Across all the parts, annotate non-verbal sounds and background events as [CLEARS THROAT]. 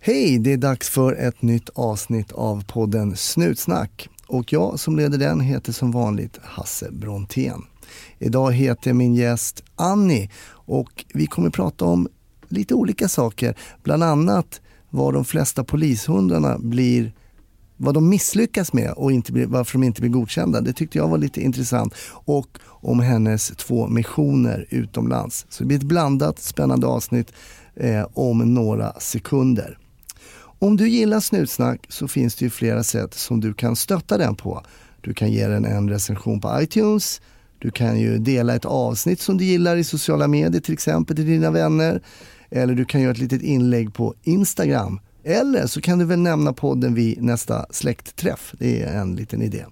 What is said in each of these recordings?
Hej, det är dags för ett nytt avsnitt av podden Snutsnack. Och jag som leder den heter som vanligt Hasse Brontén. Idag heter min gäst Annie och vi kommer prata om lite olika saker. Bland annat vad de flesta polishundarna blir vad de misslyckas med och inte blir, varför de inte blir godkända. Det tyckte jag var lite intressant. Och om hennes två missioner utomlands. Så det blir ett blandat spännande avsnitt eh, om några sekunder. Om du gillar Snutsnack så finns det ju flera sätt som du kan stötta den på. Du kan ge den en recension på iTunes. Du kan ju dela ett avsnitt som du gillar i sociala medier till exempel till dina vänner. Eller du kan göra ett litet inlägg på Instagram. Eller så kan du väl nämna podden vid nästa släktträff. Det är en liten idé.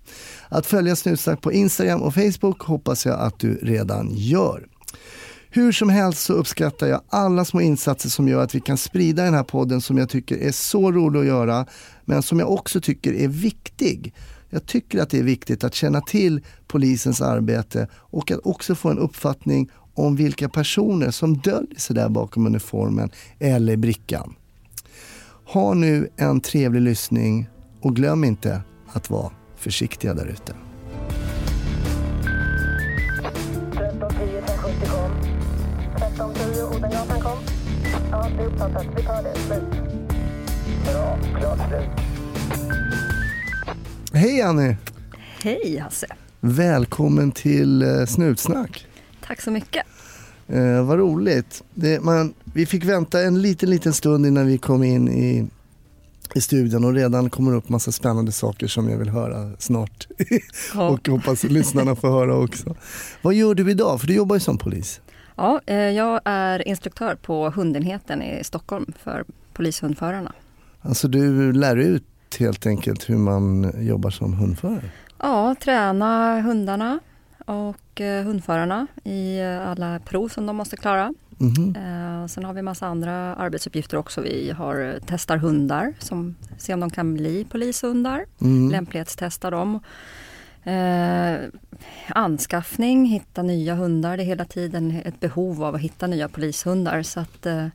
Att följa Snutsnack på Instagram och Facebook hoppas jag att du redan gör. Hur som helst så uppskattar jag alla små insatser som gör att vi kan sprida den här podden som jag tycker är så rolig att göra, men som jag också tycker är viktig. Jag tycker att det är viktigt att känna till polisens arbete och att också få en uppfattning om vilka personer som döljer sig där bakom uniformen eller brickan. Ha nu en trevlig lyssning och glöm inte att vara försiktiga där ute. Ja, det är uppfattat. Vi tar det. Slut. Bra. Klart slut. Hej Annie! Hej Hasse! Välkommen till eh, Snutsnack. Tack så mycket. Eh, vad roligt. Det, man, vi fick vänta en liten, liten stund innan vi kom in i, i studion och redan kommer upp massa spännande saker som jag vill höra snart. Ja. [LAUGHS] och hoppas lyssnarna får höra också. Vad gör du idag? För du jobbar ju som polis. Ja, eh, jag är instruktör på hundenheten i Stockholm för polishundförarna. Alltså du lär ut helt enkelt hur man jobbar som hundförare. Ja, träna hundarna och eh, hundförarna i eh, alla prov som de måste klara. Mhm. Eh, Sen har vi massa andra arbetsuppgifter också. Vi har testar hundar, som ser om de kan bli polishundar. Mm. lämplighetstesta dem. Eh, anskaffning, hitta nya hundar. Det är hela tiden ett behov av att hitta nya polishundar. Så att eh,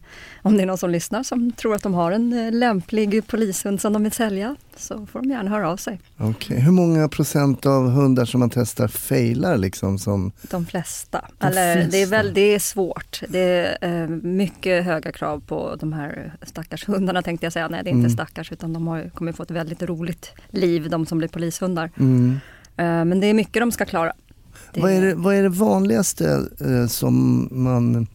om det är någon som lyssnar som tror att de har en eh, lämplig polishund som de vill sälja så får de gärna höra av sig. Okej. Hur många procent av hundar som man testar failar liksom? Som... De flesta. De Eller, Det, är flesta. väl, det är svårt. Det är eh, mycket höga krav på de här stackars hundarna tänkte jag säga. Nej, det är inte Mm. stackars utan de har, kommer få ett väldigt roligt liv, de som blir polishundar. Mm. Eh, men det är mycket de ska klara. Det- Vad, är det, vad är det vanligaste eh, som man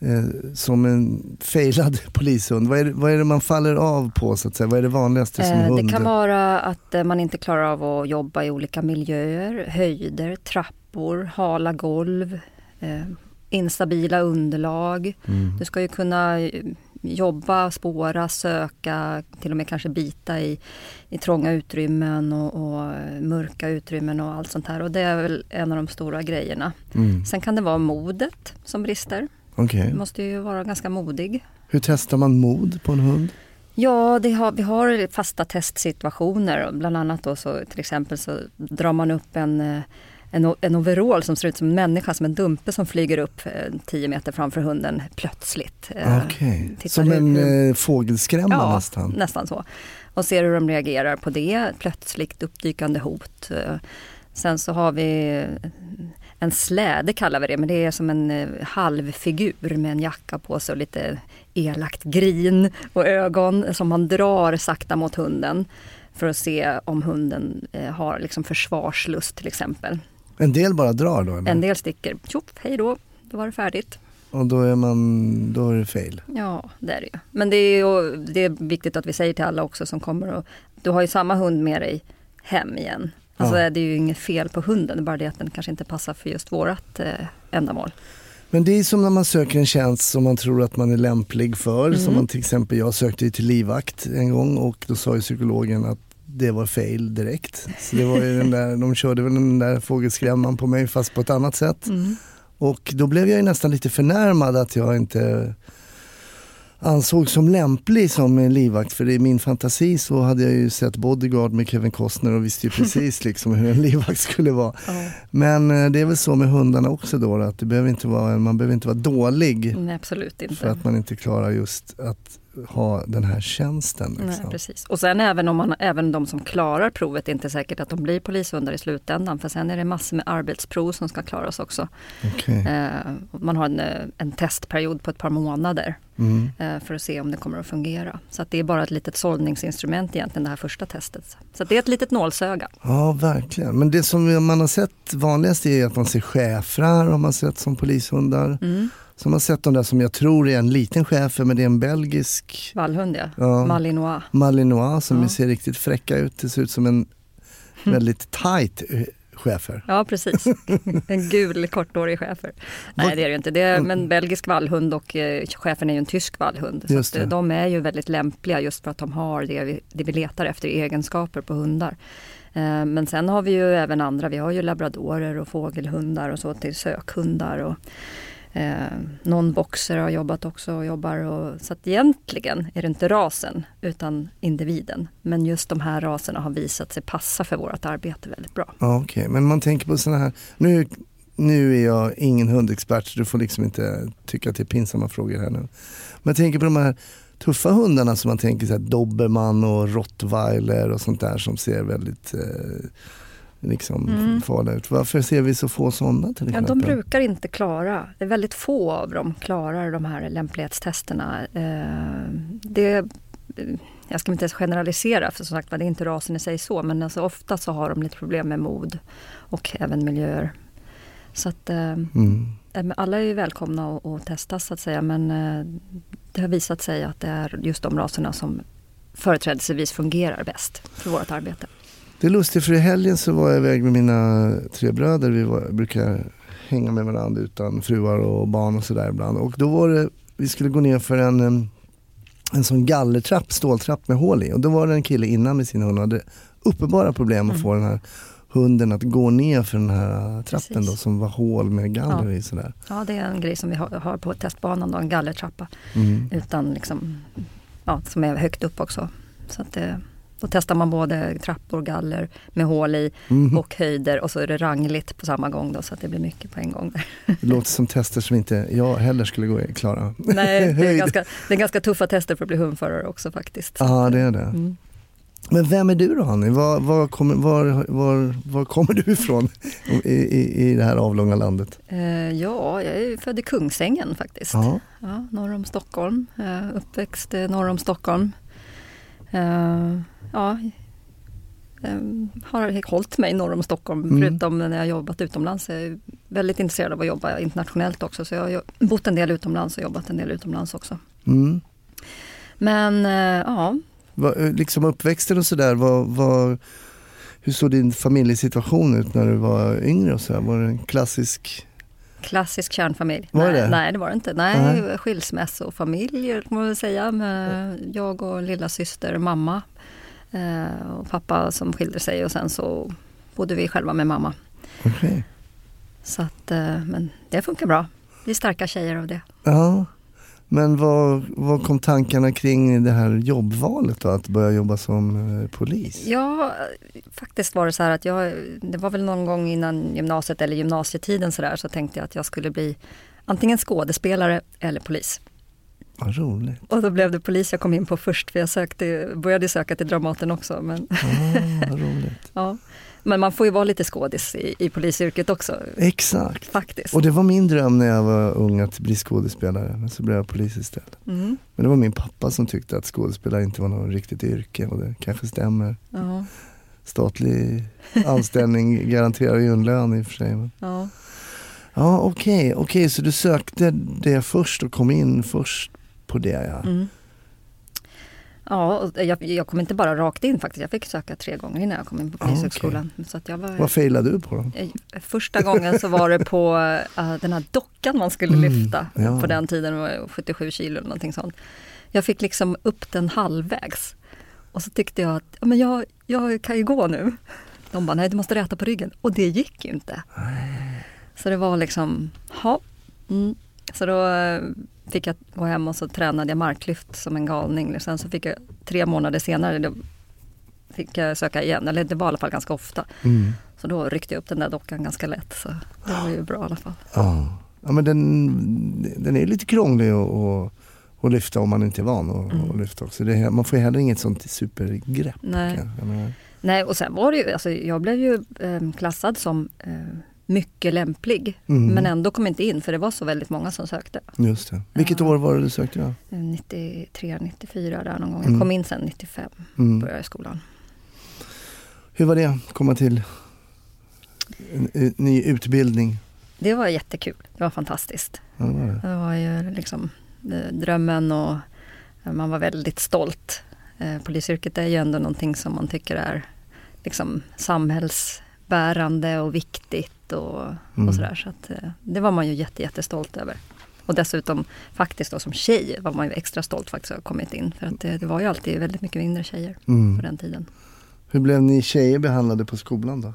eh, som en failad [LAUGHS] polishund, vad är, det, vad är det man faller av på så att säga? Vad är det vanligaste som Eh, hund? Det kan vara att man inte klarar av att jobba i olika miljöer, höjder, trappor, hala golv, instabila underlag. Mm. Du ska ju kunna jobba, spåra, söka, till och med kanske bita i, i trånga utrymmen och, och mörka utrymmen och allt sånt här. Och det är väl en av de stora grejerna. Mm. Sen kan det vara modet som brister. Okej. Du måste ju vara ganska modig. Hur testar man mod på en hund? Ja, har, vi har fasta testsituationer. Bland annat då så till exempel så drar man upp en, eh, en, en overall som ser ut som en människa, som en dumpe som flyger upp eh, 10 meter framför hunden plötsligt. Eh, tittar som en hur- eh, fågelskrämma Ja, nästan. nästan så. Och ser hur de reagerar på det, plötsligt uppdykande hot. Eh, Sen så har vi eh, en släde kallar vi det, men det är som en eh, halvfigur med en jacka på sig och lite elakt grin och ögon som man drar sakta mot hunden för att se om hunden eh, har liksom försvarslust till exempel. En del bara drar då? Eller? En del sticker, tjopp, hej då, då var det färdigt. Och då är, man, då är det fail? Ja, det är det ju. Men det är, det är viktigt att vi säger till alla också som kommer och du har ju samma hund med dig hem igen. Alltså Ja. det är ju inget fel på hunden, det är bara det att den kanske inte passar för just vårat eh, ändamål. Men det är som när man söker en tjänst som man tror att man är lämplig för. Mm. Som man till exempel, jag sökte ju till livvakt en gång och då sa ju psykologen att det var fail direkt. Så det var den där, de körde väl den där fågelskrämman på mig fast på ett annat sätt. Och då blev jag ju nästan lite förnärmad att jag inte ansågs som lämplig som en livvakt. För i min fantasi så hade jag ju sett Bodyguard med Kevin Costner och visste ju [LAUGHS] precis liksom hur en livvakt skulle vara. Ja. Men eh, det är väl så med hundarna också då, att det behöver inte vara, man behöver inte vara dålig Nej, absolut inte. för att man inte klarar just att ha den här tjänsten. Nej, Liksom. precis. Och sen även om man, även de som klarar provet, det är inte säkert att de blir polishundar i slutändan. För sen är det massor med arbetsprov som ska klaras också. Okej. Eh, man har en, eh, en testperiod på ett par månader Mm. eh, för att se om det kommer att fungera. Så att det är bara ett litet sållningsinstrument egentligen det här första testet. Så det är ett litet nålsöga. Ja, verkligen. Men det som man har sett vanligast är att man ser schäfrar har man sett som polishundar. Mm. Så har sett de där som jag tror är en liten schäfer men det är en belgisk Vallhund ja. Ja. Malinois. malinois som Ja. ser riktigt fräcka ut. Det ser ut som en väldigt tight eh, schäfer. Ja precis, en gul korthårig schäfer. [LAUGHS] Nej det är det ju inte, det är en belgisk vallhund och eh, schäfern är ju en tysk vallhund. Så eh, de är ju väldigt lämpliga just för att de har det vi, det vi letar efter egenskaper på hundar. Eh, Men sen har vi ju även andra, vi har ju labradorer och fågelhundar och så till sökhundar. Och, eh, någon boxer har jobbat också och jobbar. Och, så att egentligen är det inte rasen utan individen. Men just de här raserna har visat sig passa för vårt arbete väldigt bra. Okej, okay, men man tänker på sådana här, nu, nu är jag ingen hundexpert så du får liksom inte tycka att det är pinsamma frågor här nu. Men jag tänker på de här tuffa hundarna som man tänker så här, dobermann och rottweiler och sånt där som ser väldigt eh, liksom Mm. farliga ut. Varför ser vi så få sådana till Ja, exempel? de brukar inte klara, det är väldigt få av dem klarar de här lämplighetstesterna. Eh, Det, jag ska inte ens generalisera för som sagt det är inte rasen i sig så men alltså ofta så har de lite problem med mod och även miljöer. Så att eh, Mm. eh, alla är ju välkomna att, att testa så att säga men det har visat sig att det är just de raserna som företrädesvis fungerar bäst för vårt arbete. Det är lustigt för i helgen så var jag iväg med mina tre bröder. Vi var, brukar hänga med varandra utan fruar och barn och sådär ibland. Och då var det, vi skulle gå ner för en, en sån gallertrapp, ståltrapp med hål i. Och då var det en kille innan med sin hund och hade uppenbara problem att Mm. få den här hunden att gå ner för den här trappen Precis. då som var hål med galler i sådär. Ja, det är en grej som vi har, har på testbanan, då, en gallertrappa. Mm. utan liksom, ja, som är högt upp också. Så att det, då testar man både trappor, galler med hål i Mm. och höjder och så är det rangligt på samma gång då, så att det blir mycket på en gång. Där. Det låter som tester som inte jag heller skulle gå klara. Nej, det är, [LAUGHS] ganska, det är ganska tuffa tester för att bli hundförare också faktiskt. Ja, det är det. Mm. Men vem är du då Hanni? Var, var, kommer, var, var, var kommer du ifrån i, i, i det här avlånga landet? Eh, ja, jag är född i Kungsängen faktiskt. Ja. Ja, norr om Stockholm. Eh, uppväxt eh, norr om Stockholm. Eh, ja, eh, har hållit mig norr om Stockholm Mm. förutom när jag jobbat utomlands. Jag är väldigt intresserad av att jobba internationellt också så jag har bott en del utomlands och jobbat en del utomlands också. Mm. Men eh, ja, Va, liksom uppväxten och sådär, hur såg din familjesituation ut när du var yngre? Och så här? Var det en klassisk? Klassisk kärnfamilj. Var nej, det? nej, det var det inte. Nej, skilsmässofamilj kan man väl säga med jag och lilla syster, mamma eh, och pappa som skilde sig och sen så bodde vi själva med mamma. Okej. Så att, eh, men det funkar bra. Vi är starka tjejer av det. Ja. Men vad, vad kom tankarna kring det här jobbvalet då? Att börja jobba som eh, polis? Ja, faktiskt var det så här att jag, det var väl någon gång innan gymnasiet eller gymnasietiden så där så tänkte jag att jag skulle bli antingen skådespelare eller polis. Vad roligt. Och då blev det polis jag kom in på först för jag sökte, började söka till Dramaten också. Men, Ah, vad roligt. [LAUGHS] ja. Men man får ju vara lite skådis i, i polisyrket också Exakt. faktiskt. Och det var min dröm när jag var ung att bli skådespelare, men så blev jag polis istället. Mm, Men det var min pappa som tyckte att skådespelare inte var något riktigt yrke och det kanske stämmer. ja, Statlig anställning [LAUGHS] garanterar ju en lön i och för sig. Men... ja. Ja okej, okej så du sökte det först och kom in först på det ja. Mm. Ja, jag, jag kom inte bara rakt in faktiskt. Jag fick söka tre gånger innan jag kom in på Ah, Polishögskolan. Så att jag var, Vad failade du på då? Eh, Första gången så var det på eh, den här dockan man skulle Mm, lyfta. ja. På den tiden var det 77 kilo eller någonting sånt. Jag fick liksom upp den halvvägs. Och så tyckte jag att ja, men jag, jag kan ju gå nu. De bara, nej du måste räta på ryggen. Och det gick ju inte. Så det var liksom, ja. Mm. Så då eh, fick jag gå hem och så tränade jag marklyft som en galning. Sen så fick jag tre månader senare, då fick jag söka igen. Eller det var i alla fall ganska ofta. Mm. Så då ryckte jag upp den där dockan ganska lätt. Så det var ju bra i alla fall. Ja. ja men den, den är lite krånglig att, att, Och lyfta om man inte är van att Mm. lyfta också. Det, man får ju heller inget sånt supergrepp. Nej. Nej, och sen var det ju, alltså, jag blev ju eh, klassad som eh, mycket lämplig. Mm. Men ändå kom inte in för det var så väldigt många som sökte. Just det. Vilket Ja. år var det du sökte? Eh, 93, 94 där någon gång. Mm. Jag kom in sen 95, Mm. började i skolan. Hur var det? Komma till en, ny utbildning? Det var jättekul. Det var fantastiskt. Ja, det var det. Det var ju liksom eh, drömmen och eh, man var väldigt stolt. Eh, Polisyrket är ju ändå någonting som man tycker är liksom samhällsbärande och viktigt och, Mm. och sådär. Så att, eh, det var man ju jätte, jättestolt över. Och dessutom faktiskt då som tjej var man ju extra stolt faktiskt att ha kommit in. För att det, det var ju alltid väldigt mycket mindre tjejer på Mm. den tiden. Hur blev ni tjejer behandlade på skolan då?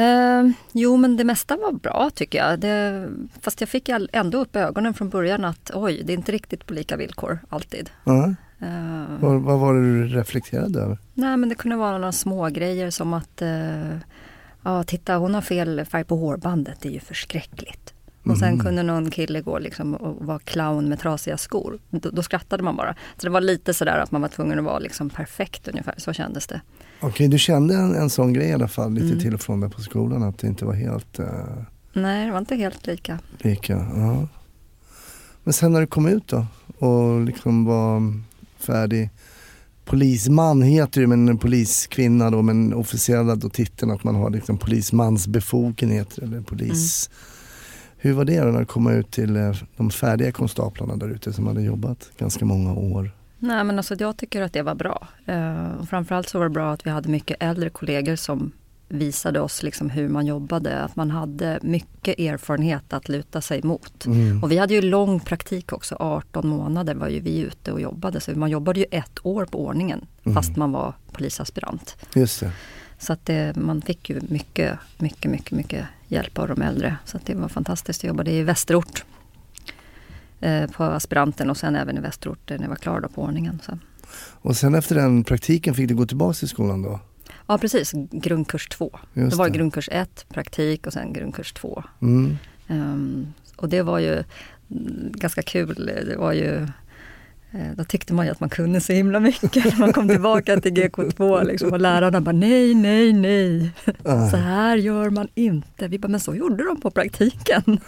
Eh, jo men det mesta var bra tycker jag. Det, fast jag fick ändå upp ögonen från början att oj, det är inte riktigt på lika villkor alltid. Ja. Eh, Vad, vad var det du reflekterade över? nej men det kunde vara några små grejer som att eh, ja titta hon har fel färg på hårbandet, det är ju förskräckligt. Och sen Mm. kunde någon kille gå liksom och vara clown med trasiga skor. Då, då skrattade man bara. Så det var lite sådär att man var tvungen att vara liksom perfekt ungefär, så kändes det. Okej, du kände en, en sån grej i alla fall lite Mm. till och från där på skolan att det inte var helt eh, Nej, det var inte helt lika. lika. Ja. Men sen när du kom ut då och liksom var färdig polisman heter det men en poliskvinna då men officiella då titeln att man har liksom polismans befogenheter eller polis. Hur var det då när du kom ut till eh, de färdiga konstaplarna där ute som hade jobbat ganska många år? Nej men alltså jag tycker att det var bra. Eh, och framförallt så var det bra att vi hade mycket äldre kollegor som visade oss liksom hur man jobbade. Att man hade mycket erfarenhet att luta sig mot. Mm. Och vi hade ju lång praktik också, 18 månader var ju vi ute och jobbade. Så man jobbade ju ett år på ordningen fast man var polisaspirant. Just det. Så att det, man fick ju mycket, mycket, mycket, mycket hjälp av de äldre. Så det var fantastiskt. Jag jobbade i Västerort eh, på aspiranten och sen även i Västerort när jag var klar på ordningen. Så. Och sen efter den praktiken fick du gå tillbaka till skolan då? Ja precis, grundkurs 2. Just Det var det. grundkurs 1, praktik och sen grundkurs 2. Mm. Ehm, och det var ju mm, ganska kul. Det var ju, då tyckte man ju att man kunde så himla mycket när man kom tillbaka till GK2 liksom, och lärarna bara nej, nej, nej. Så här gör man inte. Vi bara, men så gjorde de på praktiken.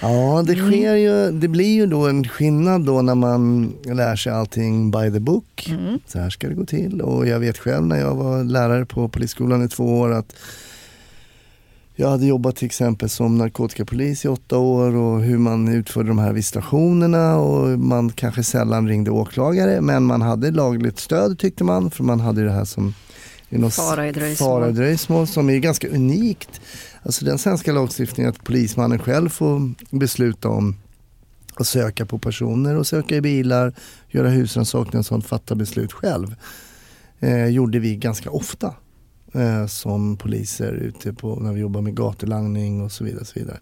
Ja, det Mm. sker ju, det blir ju då en skillnad då när man lär sig allting by the book. Mm. Så här ska det gå till och jag vet själv när jag var lärare på polisskolan i två år att jag hade jobbat till exempel som narkotikapolis i åtta år och hur man utförde de här visitationerna och man kanske sällan ringde åklagare men man hade lagligt stöd tyckte man för man hade det här som Fara i dröjsmål. fara i dröjsmål som är ganska unikt. Alltså den svenska lagstiftningen att polismannen själv får besluta om att söka på personer och söka i bilar, göra husrannsakan och sånt, fatta beslut själv. Eh, gjorde vi ganska ofta eh, som poliser ute på, när vi jobbade med gatulangning och så vidare. Så vidare.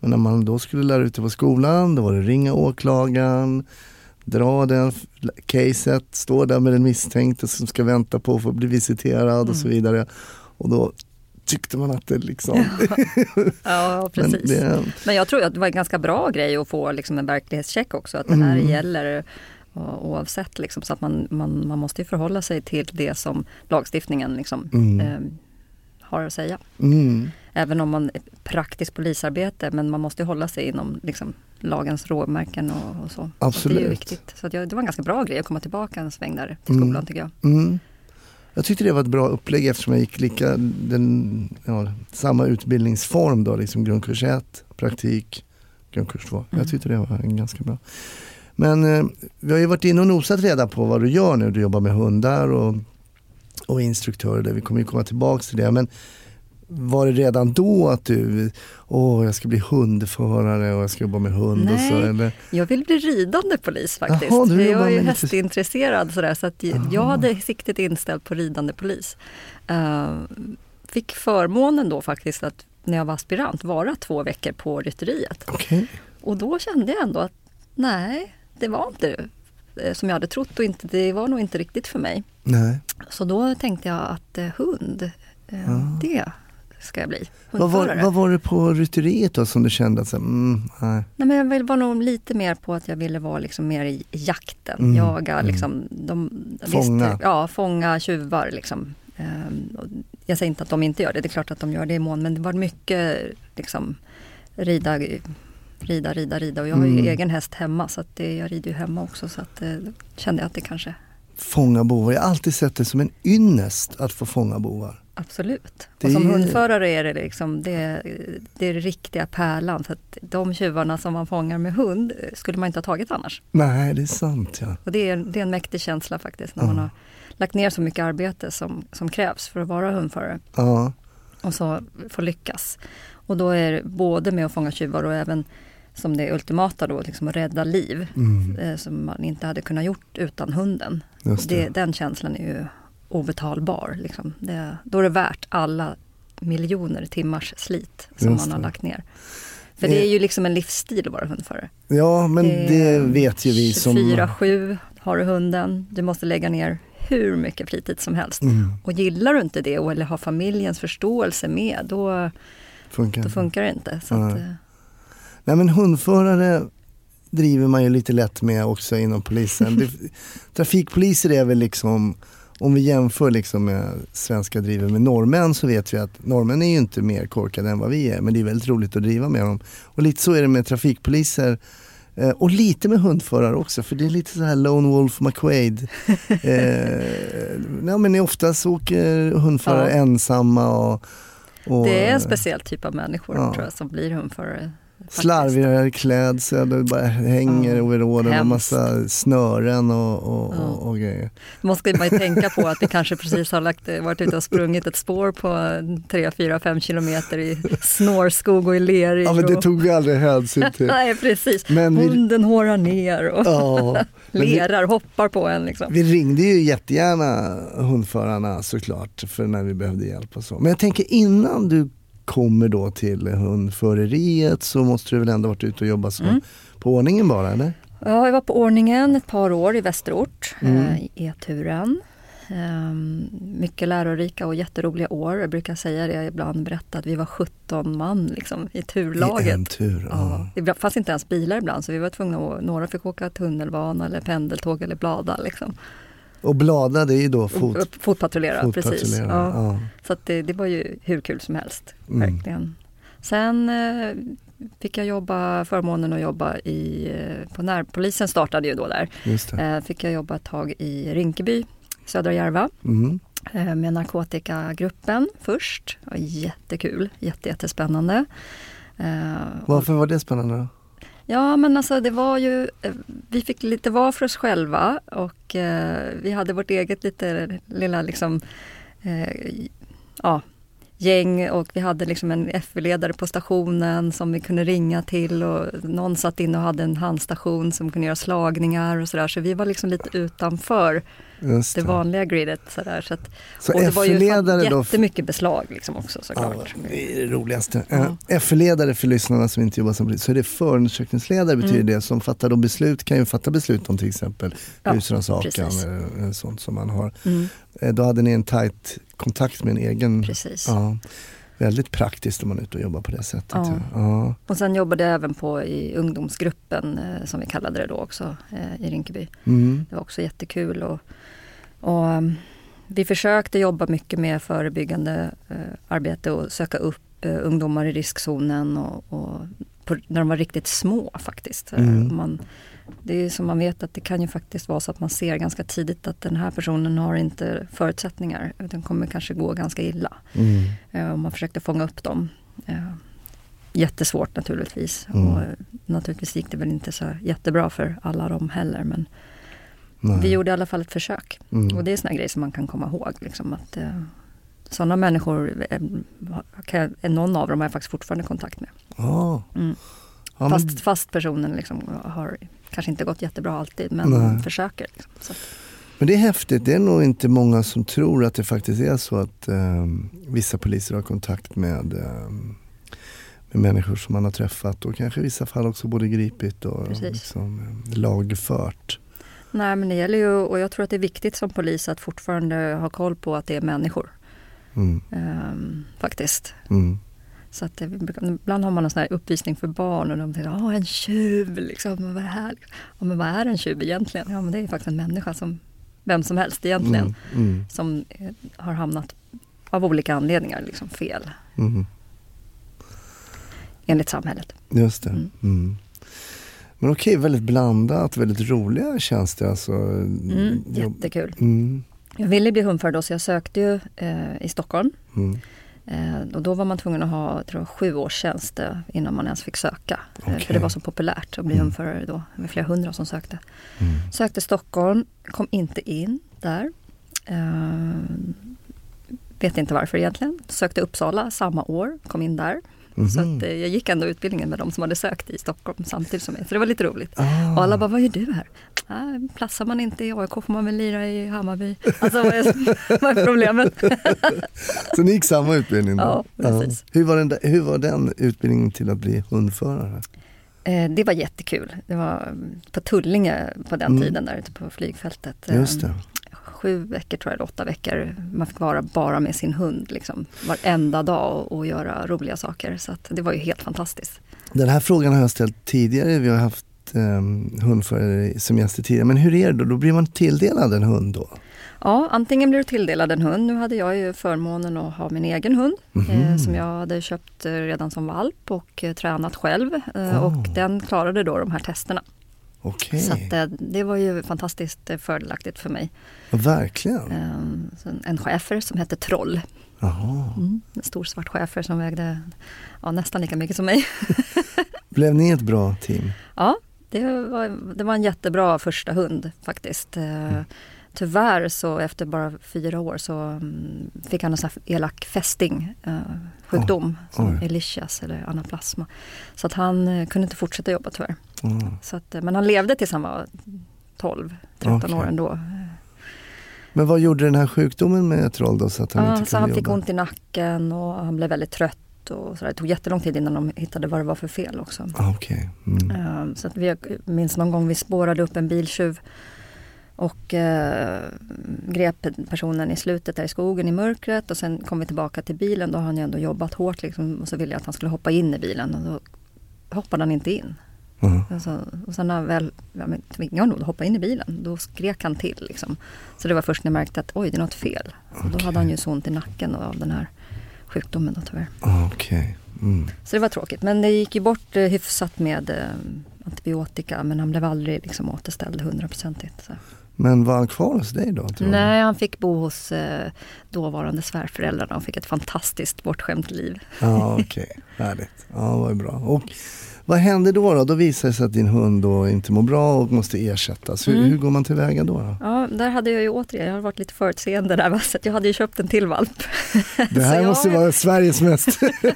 Men när man då skulle lära ut det på skolan, då var det ringa åklagaren, dra det f- caset, stå där med den misstänkte som ska vänta på att få bli visiterad och så Mm. vidare. Och då tyckte man att det liksom... Ja, [LAUGHS] men precis. det, Men jag tror att det var en ganska bra grej att få liksom en verklighetscheck också. Att det här Mm. gäller oavsett. Liksom, så att man, man, man måste ju förhålla sig till det som lagstiftningen liksom, Mm. eh, har att säga. mm, Även om man är praktiskt polisarbete men man måste hålla sig inom liksom, lagens råmärken och, och så. Så det är Absolut. viktigt. Så jag, det var en ganska bra grej att komma tillbaka en sväng där till Mm. skolan tycker jag. mm. Jag tyckte det var ett bra upplägg eftersom jag gick lika, den, ja, samma utbildningsform då, liksom grundkurs 1, praktik, grundkurs 2. Mm. Jag tyckte det var en ganska bra. Men eh, vi har ju varit inne och nosat reda på vad du gör nu. Du jobbar med hundar och, och instruktörer. Vi kommer ju komma tillbaka till det. Men var det redan då att du, åh jag ska bli hundförare och jag ska jobba med hund och så? Nej. Eller? Jag vill bli ridande polis faktiskt. Jaha, du jag är ju hästintresserad sådär, så att Jaha. jag hade siktet inställt på ridande polis. Uh, fick förmånen då faktiskt att när jag var aspirant vara två veckor på rytteriet. Okej. Och då kände jag ändå att nej, det var inte eh, som jag hade trott och inte, det var nog inte riktigt för mig. Nej. Så då tänkte jag att eh, hund, eh, Ja. det ska jag bli. Vad var, vad var det på rytteriet då som du kände att, så, mm, nej. Nej, men jag var nog lite mer på att jag ville vara liksom mer i jakten. Mm, Jaga, mm. liksom, de, Fånga. Visst, ja, fånga tjuvar. Liksom. Ehm, jag säger inte att de inte gör det, det är klart att de gör det i mån. Men det var mycket liksom, rida, rida, rida, rida. Och jag har ju Mm. egen häst hemma så att det, jag rider ju hemma också. Så att, eh, då kände jag att det kanske Fånga bovar, jag har alltid sett det som en ynnest att få fånga bovar. Absolut. Det och som hundförare är det liksom det, det är riktiga pärlan. Så att de tjuvarna som man fångar med hund eh, skulle man inte ha tagit annars. Nej, det är sant ja. Och det är, det är en mäktig känsla faktiskt när Ja. man har lagt ner så mycket arbete som, som krävs för att vara hundförare ja. och så få lyckas. Och då är det både med att fånga tjuvar och även som det ultimata då, liksom att rädda liv Mm, eh, som man inte hade kunnat gjort utan hunden. det. Det, den känslan är ju obetalbar. Liksom. Det, då är det värt alla miljoner timmars slit som Just man har lagt ner. För det är ju liksom en livsstil att vara hundförare. Ja, men det vet ju vi som... 24-7 har du hunden, du måste lägga ner hur mycket fritid som helst. Mm, Och gillar du inte det eller har familjens förståelse med, då, funkar. då funkar det inte. Så att, Nej. Nej men hundförare driver man ju lite lätt med också inom polisen. Det, [LAUGHS] trafikpoliser är väl liksom, om vi jämför liksom med svenska driver med norrmän så vet vi att norrmän är ju inte mer korkade än vad vi är men det är väldigt roligt att driva med dem. Och lite så är det med trafikpoliser eh, och lite med hundförare också för det är lite så här Lone Wolf McQuaid. [LAUGHS] Eh, ja, men oftast åker hundförare Ja. ensamma och, och det är en speciell typ av människor Ja. tror jag som blir hundförare. Slarvigare klädsel, det bara hänger Ja, overallen och massa snören och, och, Ja. och, och grejer. Då måste man ju tänka på att vi [LAUGHS] kanske precis har lagt, varit ute och sprungit ett spår på 3, 4, 5 kilometer i snårskog och i lerig. Ja men det tog vi aldrig hänsyn till. [LAUGHS] Nej precis, Men vi, hunden hårar ner och ja, [LAUGHS] men vi, lerar, hoppar på en liksom. vi ringde ju jättegärna hundförarna såklart för när vi behövde hjälp och så. Men jag tänker innan du kommer då till hundföreriet så måste du väl ändå varit ute och jobbat som Mm. på ordningen bara eller? Ja, jag var på ordningen ett par år i Västerort, Mm. eh, i E-turen. Ehm, mycket lärorika och jätteroliga år. Jag brukar säga det ibland, berätta att vi var 17 man liksom, i I turlaget. en tur. Ja. Ja. Det fanns inte ens bilar ibland så vi var tvungna att, några fick åka tunnelbana eller pendeltåg eller blada. Liksom. Och blada det är ju då fot, Fotpatrullera, precis. Ja. Ja. Så det, det var ju hur kul som helst, Mm. verkligen. Sen eh, fick jag jobba, förmånen att jobba i, eh, på närpolisen startade ju då där. Eh, fick jag jobba ett tag i Rinkeby, Södra Järva, Mm. eh, med narkotikagruppen först. Jättekul, jätte, jättespännande. Eh, Varför var det spännande då? Ja men alltså det var ju, eh, vi fick lite vara för oss själva och eh, vi hade vårt eget lite lilla liksom, eh, ja, gäng och vi hade liksom en FV-ledare på stationen som vi kunde ringa till och någon satt in och hade en handstation som kunde göra slagningar och sådär. Så vi var liksom lite utanför Just det vanliga gridet. Sådär. Så att, Så och det var ju jättemycket beslag liksom också Ja, såklart. det är det roligaste. Ja. Eh, F-ledare för lyssnarna som inte jobbar som polis, så är det förundersökningsledare betyder Mm. det som fattar då beslut, kan ju fatta beslut om till exempel Ja, husrannsakan eller sånt som man har. Mm, Eh, Då hade ni en tajt kontakt med en egen, precis. ja, väldigt praktiskt om man är ute och jobbar på det sättet. Ja. Ja. Och sen jobbade jag även på i ungdomsgruppen eh, som vi kallade det då också i Rinkeby. Mm. Det var också jättekul och, och um, vi försökte jobba mycket med förebyggande eh, arbete och söka upp eh, ungdomar i riskzonen och, och på, när de var riktigt små faktiskt. Eh, Mm. Man, det är som man vet att det kan ju faktiskt vara så att man ser ganska tidigt att den här personen har inte förutsättningar utan kommer kanske gå ganska illa. Mm. Eh, Och man försökte fånga upp dem. Jättesvårt naturligtvis. Mm. Och naturligtvis gick det väl inte så jättebra för alla dem heller. Men Nej. vi gjorde i alla fall ett försök. Mm. Och det är såna grejer som man kan komma ihåg. Liksom, att, eh, sådana människor, eh, kan, någon av dem har jag faktiskt fortfarande kontakt med. Ja. Mm. Ja, men- fast, fast personen liksom har kanske inte gått jättebra alltid men Nej. försöker. Liksom. Men det är häftigt, det är nog inte många som tror att det faktiskt är så att eh, vissa poliser har kontakt med, eh, med människor som man har träffat och kanske i vissa fall också både gripit och liksom, eh, lagfört. Nej men det gäller ju, och jag tror att det är viktigt som polis att fortfarande ha koll på att det är människor. Mm. ehm, faktiskt. Mm. Så att det, ibland har man en sån här uppvisning för barn och de säger åh en tjuv, liksom, vad är det här? Ja, men vad är en tjuv egentligen? Ja men det är faktiskt en människa som vem som helst egentligen. Mm. Mm. Som eh, har hamnat av olika anledningar liksom fel Mm. enligt samhället. Just det. Men okej, väldigt blandat, väldigt roliga känns det alltså. Mm, Jobb- jättekul. Mm. Jag ville bli hundförare då så jag sökte ju eh, i Stockholm. Mm. Eh, och då var man tvungen att ha tror jag, sju års tjänst eh, innan man ens fick söka. Eh, Okej. För det var så populärt att bli Mm. hundförare då. Det var flera hundra som sökte. Mm. Sökte Stockholm, kom inte in där. Eh, vet inte varför egentligen. Sökte Uppsala samma år, kom in där. Så Mhm. att, eh, jag gick ändå utbildningen med de som hade sökt i Stockholm samtidigt som mig. Så det var lite roligt. Ah. Och alla bara, vad gör du här? Ah, platsar man inte i AIK får man väl lira i Hammarby. Alltså vad är, [LAUGHS] vad är problemet? [LAUGHS] Så ni gick samma utbildning då? Ja, precis. Hur, var den, hur var den utbildningen till att bli hundförare? Eh, det var jättekul. Det var mm, på Tullinge på den Mm. tiden där ute på flygfältet. Eh, Just det. Sju veckor tror jag, eller åtta veckor. Man fick vara bara med sin hund liksom, varenda dag och, och göra roliga saker. Så att det var ju helt fantastiskt. Den här frågan har jag ställt tidigare. Vi har haft um, hundförare som gäster tidigare. Men hur är det då? Då blir man tilldelad en hund då? Ja, antingen blir du tilldelad en hund. Nu hade jag ju förmånen att ha min egen hund Mhm. eh, som jag hade köpt eh, redan som valp och eh, tränat själv. Eh, Oh. Och den klarade då de här testerna. Okej, Så att, eh, det var ju fantastiskt eh, fördelaktigt för mig. verkligen. Eh, så en- schäfer som hette Troll. Jaha. Mm. En stor svart schäfer som vägde ja, nästan lika mycket som mig. [LAUGHS] Blev ni ett bra team? Ja, det var, det var en jättebra första hund faktiskt. Eh, Tyvärr så efter bara fyra år så mm, fick han en sån här elak fästing, eh, sjukdom, som oj. Elichias eller anaplasma. Så att han eh, kunde inte fortsätta jobba tyvärr. Mm. Så att, eh, men han levde tills han var 12, 13 Okej. år ändå. Men vad gjorde den här sjukdomen med Troll då? Så att han Ja, inte så han fick ont i nacken och han blev väldigt trött. Och så där. Det tog jättelång tid innan de hittade vad det var för fel också. Ah, Okej. Mm. Eh, Så att vi minns någon gång vi spårade upp en biltjuv och eh, grep personen i slutet där i skogen i mörkret och sen kom vi tillbaka till bilen. Då har han ju ändå jobbat hårt liksom, och så ville jag att han skulle hoppa in i bilen och då hoppade han inte in. Ja. Alltså, och sen när han väl tvingade honom att hoppa in i bilen, då skrek han till. Liksom. Så det var först när jag märkte att oj, det är något fel. Och då hade han ju så ont i nacken av den här sjukdomen då tyvärr. Okej. Mm. Så det var tråkigt. Men det gick ju bort eh, hyfsat med eh, antibiotika men han blev aldrig liksom återställd hundraprocentigt. Men var han kvar hos dig då? Nej, han fick bo hos eh, dåvarande svärföräldrarna och fick ett fantastiskt bortskämt liv. Ja, okej. Härligt. Ja, vad bra. Och vad händer då, då? Då visar det sig att din hund då inte mår bra och måste ersättas. Hur, Mm. hur går man tillväga då? då? Ja, där hade jag ju återigen, jag har varit lite förutseende där, [LAUGHS] så jag hade ju köpt en till valp. [LAUGHS] Det här måste jag- vara Sveriges mest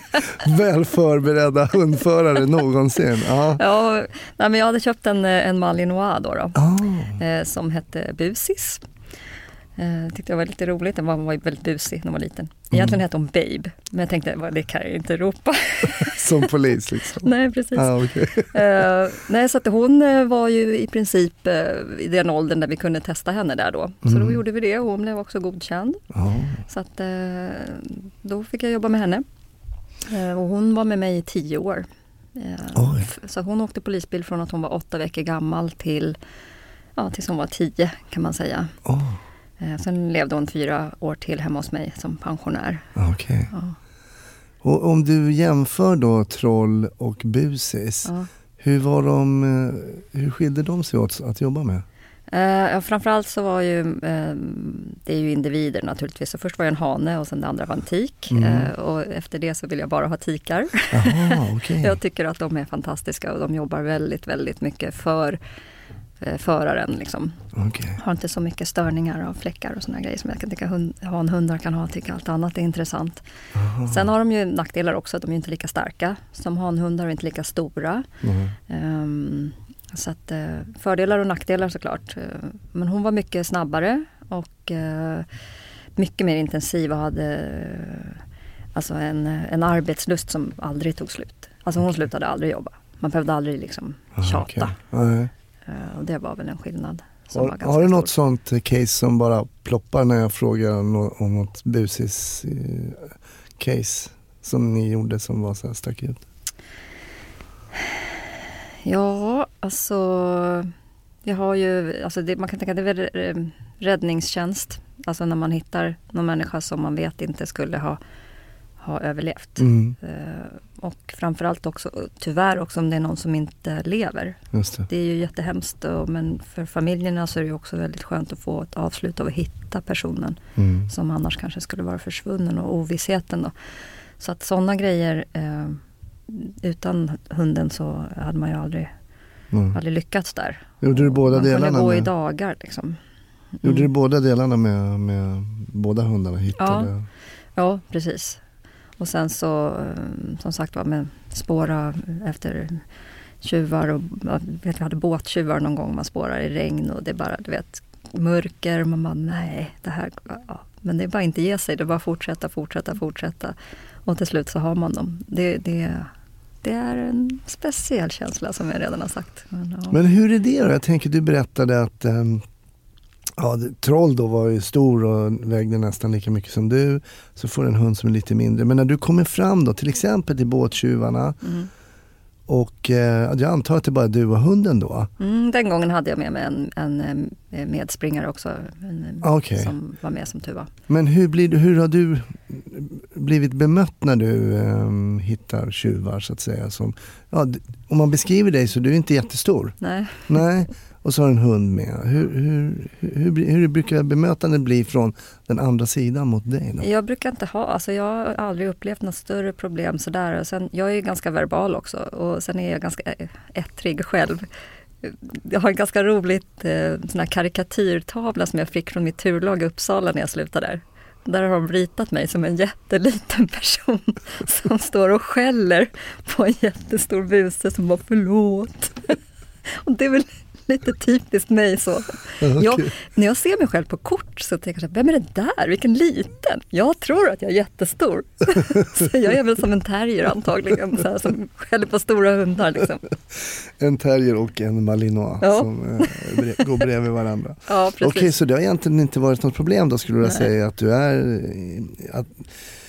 [LAUGHS] väl förberedda hundförare någonsin. Ja. Ja, nej, men jag hade köpt en, eh, en Malinois då, då Ah, eh, som hette Busis. Eh, tyckte jag var lite roligt, den var, var väldigt busig när hon var liten. Egentligen hette hon Babe, men jag tänkte "Vad, det kan jag inte ropa. [LAUGHS] som polis liksom. nej, precis. Ah, okej. [LAUGHS] Eh, nej, så att hon eh, var ju i princip eh, i den åldern där vi kunde testa henne där då. Så Mm. då gjorde vi det och hon blev också godkänd. Ja. Så att eh, då fick jag jobba med henne. Eh, och hon var med mig i tio år. Eh, så hon åkte polisbil från att hon var åtta veckor gammal till ja, tills hon var tio kan man säga. Oh, sen levde hon fyra år till hemma hos mig som pensionär. okej. Ja, Och om du jämför då Troll och Busis, ja. hur, var de, eh, hur skilde de sig åt att jobba med? Eh, framförallt så var ju, eh, det är ju individer naturligtvis. Så först var det en hane och sen det andra var en tik. Mm. Eh, och efter det så vill jag bara ha tikar. Jaha, okej. [LAUGHS] Jag tycker att de är fantastiska och de jobbar väldigt, väldigt mycket för eh, föraren. Liksom. Okej. Har inte så mycket störningar av fläckar och såna grejer som jag kan tycka hund, hanhundar kan ha. Tycker allt annat är intressant. Aha. Sen har de ju nackdelar också, att de är inte lika starka som hanhundar och inte lika stora. Mm. Ehm, så att, eh, fördelar och nackdelar såklart. Eh, Men hon var mycket snabbare och eh, mycket mer intensiv och hade eh, alltså en, en arbetslust som aldrig tog slut. Alltså hon slutade aldrig jobba. Man behövde aldrig liksom Ah, tjata. okej. Nej. Eh, och det var väl en skillnad. Som Har, var har du stor. något sånt eh, case som bara ploppar när jag frågar om något busis eh, case som ni gjorde som var så här stack ut? Ja, alltså jag har ju, alltså det, man kan tänka det är eh, räddningstjänst. Alltså när man hittar någon människa som man vet inte skulle ha, ha överlevt. Mm, Eh, och framförallt också, tyvärr också om det är någon som inte lever. det. Det är ju jättehemskt och, men för familjerna så är det också väldigt skönt att få ett avslut av att hitta personen Mm. som annars kanske skulle vara försvunnen och ovissheten då. Så att sådana grejer, eh, utan hunden så hade man ju aldrig, Mm. aldrig lyckats där. Gjorde du båda man delarna? kunde gå i Med, dagar liksom. gjorde du Mm. båda delarna med, med båda hundarna? Hittade? Ja, precis. Och sen så, eh, som sagt var, med spåra efter tjuvar och jag vet, vi hade båttjuvar någon gång. Man spårar i regn och det är bara, du vet, mörker. och Man bara, nej, det här, ja. Men det är bara inte ge sig. Det är bara fortsätta, fortsätta, fortsätta. Och till slut så har man dem. Det, det, det är en speciell känsla som jag redan har sagt. Men, ja. Men hur är det då? Jag tänker du berättade att ehm, ja, Troll då var ju stor och vägde nästan lika mycket som du. Så får du en hund som är lite mindre. Men när du kommer fram då, till exempel till båttjuvarna Mm. och eh, jag antar att det bara är du och hunden då? Mm, den gången hade jag med mig en, en, eh, medspringare också. En, eh, Ah, okej. Som var med som tur var. Men hur, blir du, hur har du blivit bemött när du ehm, hittar tjuvar så att säga? Som, ja, om man beskriver dig så du är inte jättestor. Nej. Nej, och så har du en hund med. Hur, hur, hur, hur, hur brukar bemötandet bli från den andra sidan mot dig? Då? Jag brukar inte ha, alltså jag har aldrig upplevt något större problem sådär. Och sen, jag är ju ganska verbal också och sen är jag ganska ettrig själv. Jag har en ganska roligt eh, sån här karikatyrtavla som jag fick från mitt turlag i Uppsala när jag slutade där. Där har de ritat mig som en jätteliten person [LAUGHS] som står och skäller på en jättestor buse som bara förlåt. [LAUGHS] Och det är väl [LAUGHS] lite typiskt mig så. Jag, Okej. när jag ser mig själv på kort så tänker jag vem är det där? Vilken liten! Jag tror att jag är jättestor. [LAUGHS] så jag är väl som en terrier antagligen, så här, som skäller på stora hundar. Liksom. [LAUGHS] En terrier och en malinois Ja. som eh, går bredvid varandra. Ja, Okej, precis. så det har egentligen inte varit något problem då skulle du vilja säga att du är... Att,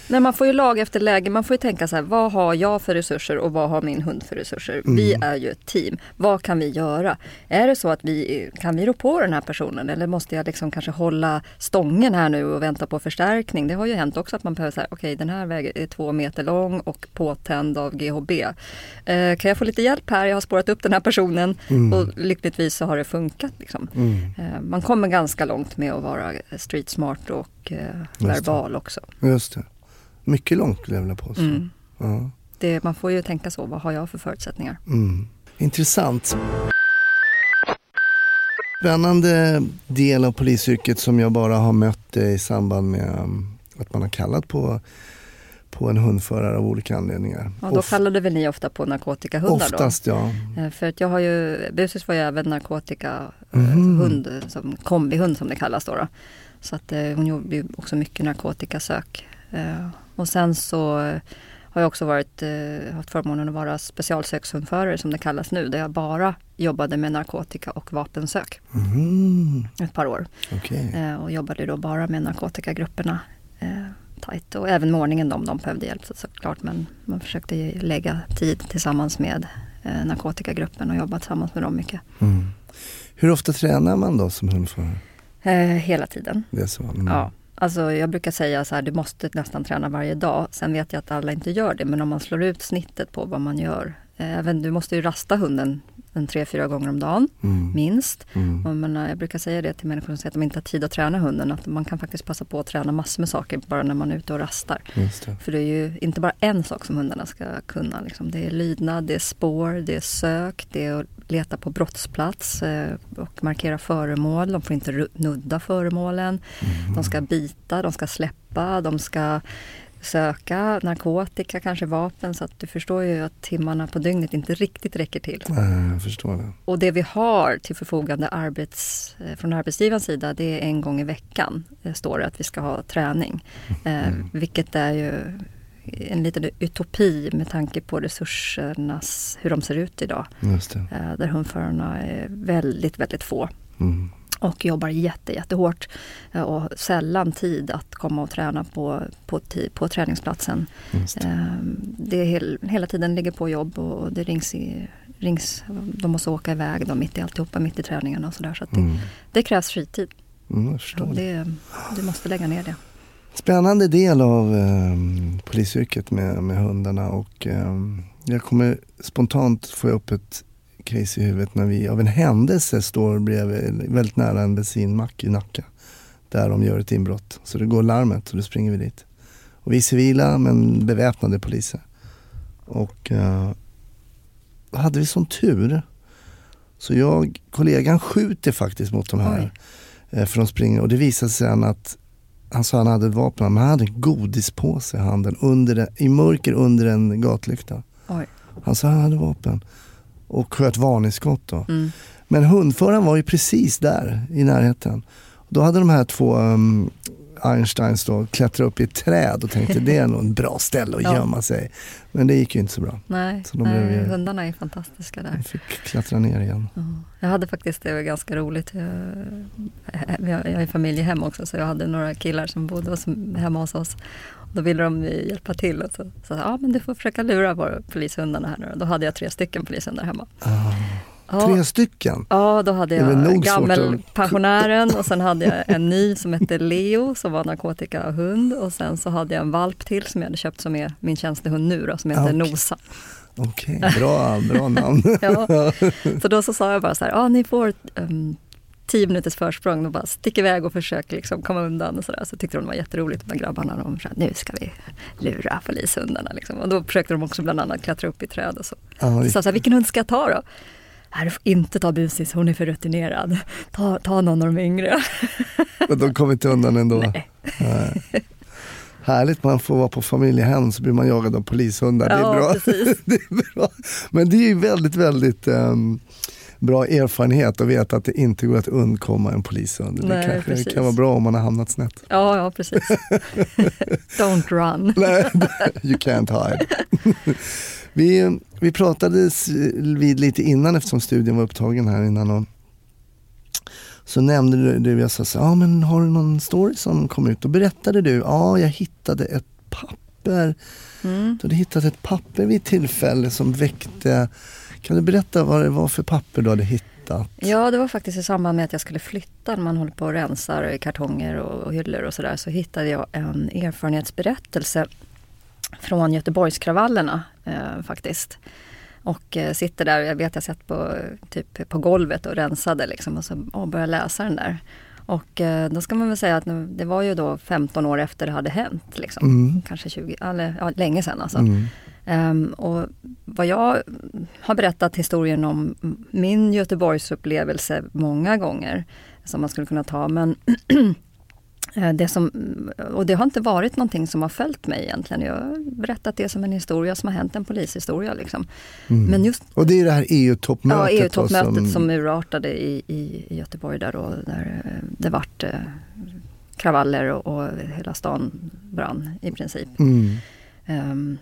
Nej, man får ju laga efter läge. Man får ju tänka så här, vad har jag för resurser och vad har min hund för resurser? Vi Mm. är ju ett team. Vad kan vi göra? Är det så att vi kan vi rå på den här personen eller måste jag liksom kanske hålla stången här nu och vänta på förstärkning? Det har ju hänt också att man behöver säga, okej den här vägen är två meter lång och påtänd av GHB. Eh, kan jag få lite hjälp här? Jag har spårat upp den här personen Mm. och lyckligtvis så har det funkat. Liksom. mm, Eh, man kommer ganska långt med att vara street smart och eh, verbal också. just det. Mycket långt skulle jag vilja påstå. Mm. Ja. Det, man får ju tänka så, vad har jag för förutsättningar? Mm. Intressant. Spännande del av polisyrket som jag bara har mött eh, i samband med um, att man har kallat på, på en hundförare av olika anledningar. Ja, då Of- kallade väl ni ofta på narkotikahundar Oftast ja. då? Eh, För att jag har ju, Busis var ju även narkotikahund, Mhm. som kombihund som det kallas då. då. Så att eh, hon gjorde ju också mycket narkotikasök. Och sen så har jag också varit, eh, haft förmånen att vara specialsökshundförare som det kallas nu. Där jag bara jobbade med narkotika och vapensök Mm, ett par år. Okej. Eh, och jobbade då bara med narkotikagrupperna eh, tajt. Och även med ordningen om de behövde hjälp så- såklart. Men man försökte lägga tid tillsammans med eh, narkotikagruppen och jobba tillsammans med dem mycket. Mm. Hur ofta tränar man då som hundförare? Eh, hela tiden. Det är så? Mm. Ja. Alltså jag brukar säga så här, du måste nästan träna varje dag. Sen vet jag att alla inte gör det, men om man slår ut snittet på vad man gör. Även, du måste ju rasta hunden en tre, fyra gånger om dagen, Mm. minst. Mm. Och jag, menar, jag brukar säga det till människor som säger att de inte har tid att träna hunden, att man kan faktiskt passa på att träna massor med saker bara när man är ute och rastar. Det. För det är ju inte bara en sak som hundarna ska kunna. Liksom. Det är lydnad, det är spår, det är sök, det är leta på brottsplats eh, och markera föremål. De får inte nudda föremålen. De ska bita, de ska släppa, de ska söka narkotika, kanske vapen. Så att du förstår ju att timmarna på dygnet inte riktigt räcker till. Eh, Jag förstår det. Och det vi har till förfogande arbets, eh, från arbetsgivarens sida det är en gång i veckan. Det står det att vi ska ha träning. Eh, vilket är ju en liten utopi med tanke på resursernas, hur de ser ut idag. Eh, där hundförarna är väldigt, väldigt få. Mm. och jobbar jätte, jättehårt eh, och sällan tid att komma och träna på, på, på träningsplatsen. Det. Eh, Det är hel, hela tiden ligger på jobb och det rings, i, rings de måste åka iväg de mitt i alltihopa, mitt i träningarna och sådär. Så att det, Mm. det krävs fritid. Mm. Det, du måste lägga ner det. Spännande del av eh, polisyrket med, med hundarna och eh, jag kommer spontant få upp ett case i huvudet när vi av en händelse står bredvid, väldigt nära en bensinmack i Nacka. Där de gör ett inbrott. Så det går larmet och då springer vi dit. Och vi är civila men beväpnade poliser. Och eh, hade vi sån tur. Så jag, kollegan skjuter faktiskt mot de här. Eh, för de springer och det visade sig sen att han sa han hade ett vapen, men han hade en godispåse i handen under i mörker under en gatlykta. Oj. Han sa han hade vapen och sköt varningsskott då. Mm. Men hundföraren var ju precis där i närheten. Då hade de här två um, Einsteins då klättrat upp i ett träd och tänkte det är nog en bra ställe att Ja. gömma sig. Men det gick ju inte så bra. Nej, Så nej ju- hundarna är fantastiska där. De fick klättra ner igen. Ja. Jag hade faktiskt, det var ganska roligt, jag, jag jag är familjehem också så jag hade några killar som bodde hemma hos oss. Då ville de hjälpa till och så sa ja men du får försöka lura våra polishundarna här nu då. Då hade jag tre stycken polishundar hemma. Ah, Ja, tre stycken? ja då hade jag gammelpensionären och sen hade jag en ny som hette Leo som var narkotikahund och sen så hade jag en valp till som jag hade köpt som är min tjänstehund nu då, som heter Okej. Nosa. Okej, bra, bra [LAUGHS] namn. Ja. Så då så sa jag bara så här, ja ni får um, tio minuters försprång och bara stick iväg och försök liksom komma undan och så där. Så tyckte de det var jätteroligt med grabbarna. De sa, nu ska vi lura polishundarna liksom. Och då försökte de också bland annat klättra upp i träd och så. Sa jag så här, vilken hund ska jag ta då? Nej, du får inte ta Busis, hon är för rutinerad. Ta, ta någon av de yngre. [LAUGHS] Men de kom inte undan ändå. Nej. Nej. Härligt, man får vara på familjehem så blir man jagad av polishundar. Det är Ja, bra. precis. [LAUGHS] det är bra. Men det är ju väldigt, väldigt ehm, bra erfarenhet att veta att det inte går att undkomma en polishund. det Nej, kanske precis. kan vara bra om man har hamnat snett. Ja, ja precis. [LAUGHS] Don't run. [LAUGHS] Nej, you can't hide. [LAUGHS] vi, vi pratades vid lite innan eftersom studion var upptagen här innan. Och så nämnde du, du jag sa så, ja men har du någon story som kom ut? Då berättade du, ja jag hittade ett papper. Mm. Du hade hittat ett papper vid ett tillfälle som väckte, kan du berätta vad det var för papper du hade hittat? Ja, det var faktiskt i samband med att jag skulle flytta, när man håller på och rensar kartonger och, och hyllor och sådär, så hittade jag en erfarenhetsberättelse från Göteborgskravallerna eh, faktiskt. Och eh, sitter där, jag vet jag satt på, typ, på golvet och rensade liksom och så och började läsa den där. Och eh, då ska man väl säga att nu, det var ju då 15 år efter det hade hänt. Liksom. Mm. Kanske 20, eller ja, länge sedan alltså. Mm. Ehm, och vad jag har berättat historien om min Göteborgsupplevelse många gånger som man skulle kunna ta men [CLEARS THROAT] eh, det som, och det har inte varit någonting som har följt mig egentligen. Jag har berättat det som en historia som har hänt, en polishistoria. Liksom. Mm. Men just Och det är det här EU-toppmötet? ja, då EU-toppmötet som... urartade i, i, i Göteborg där, och där eh, det vart eh, kravaller och, och hela stan brann i princip. Mm. Ehm,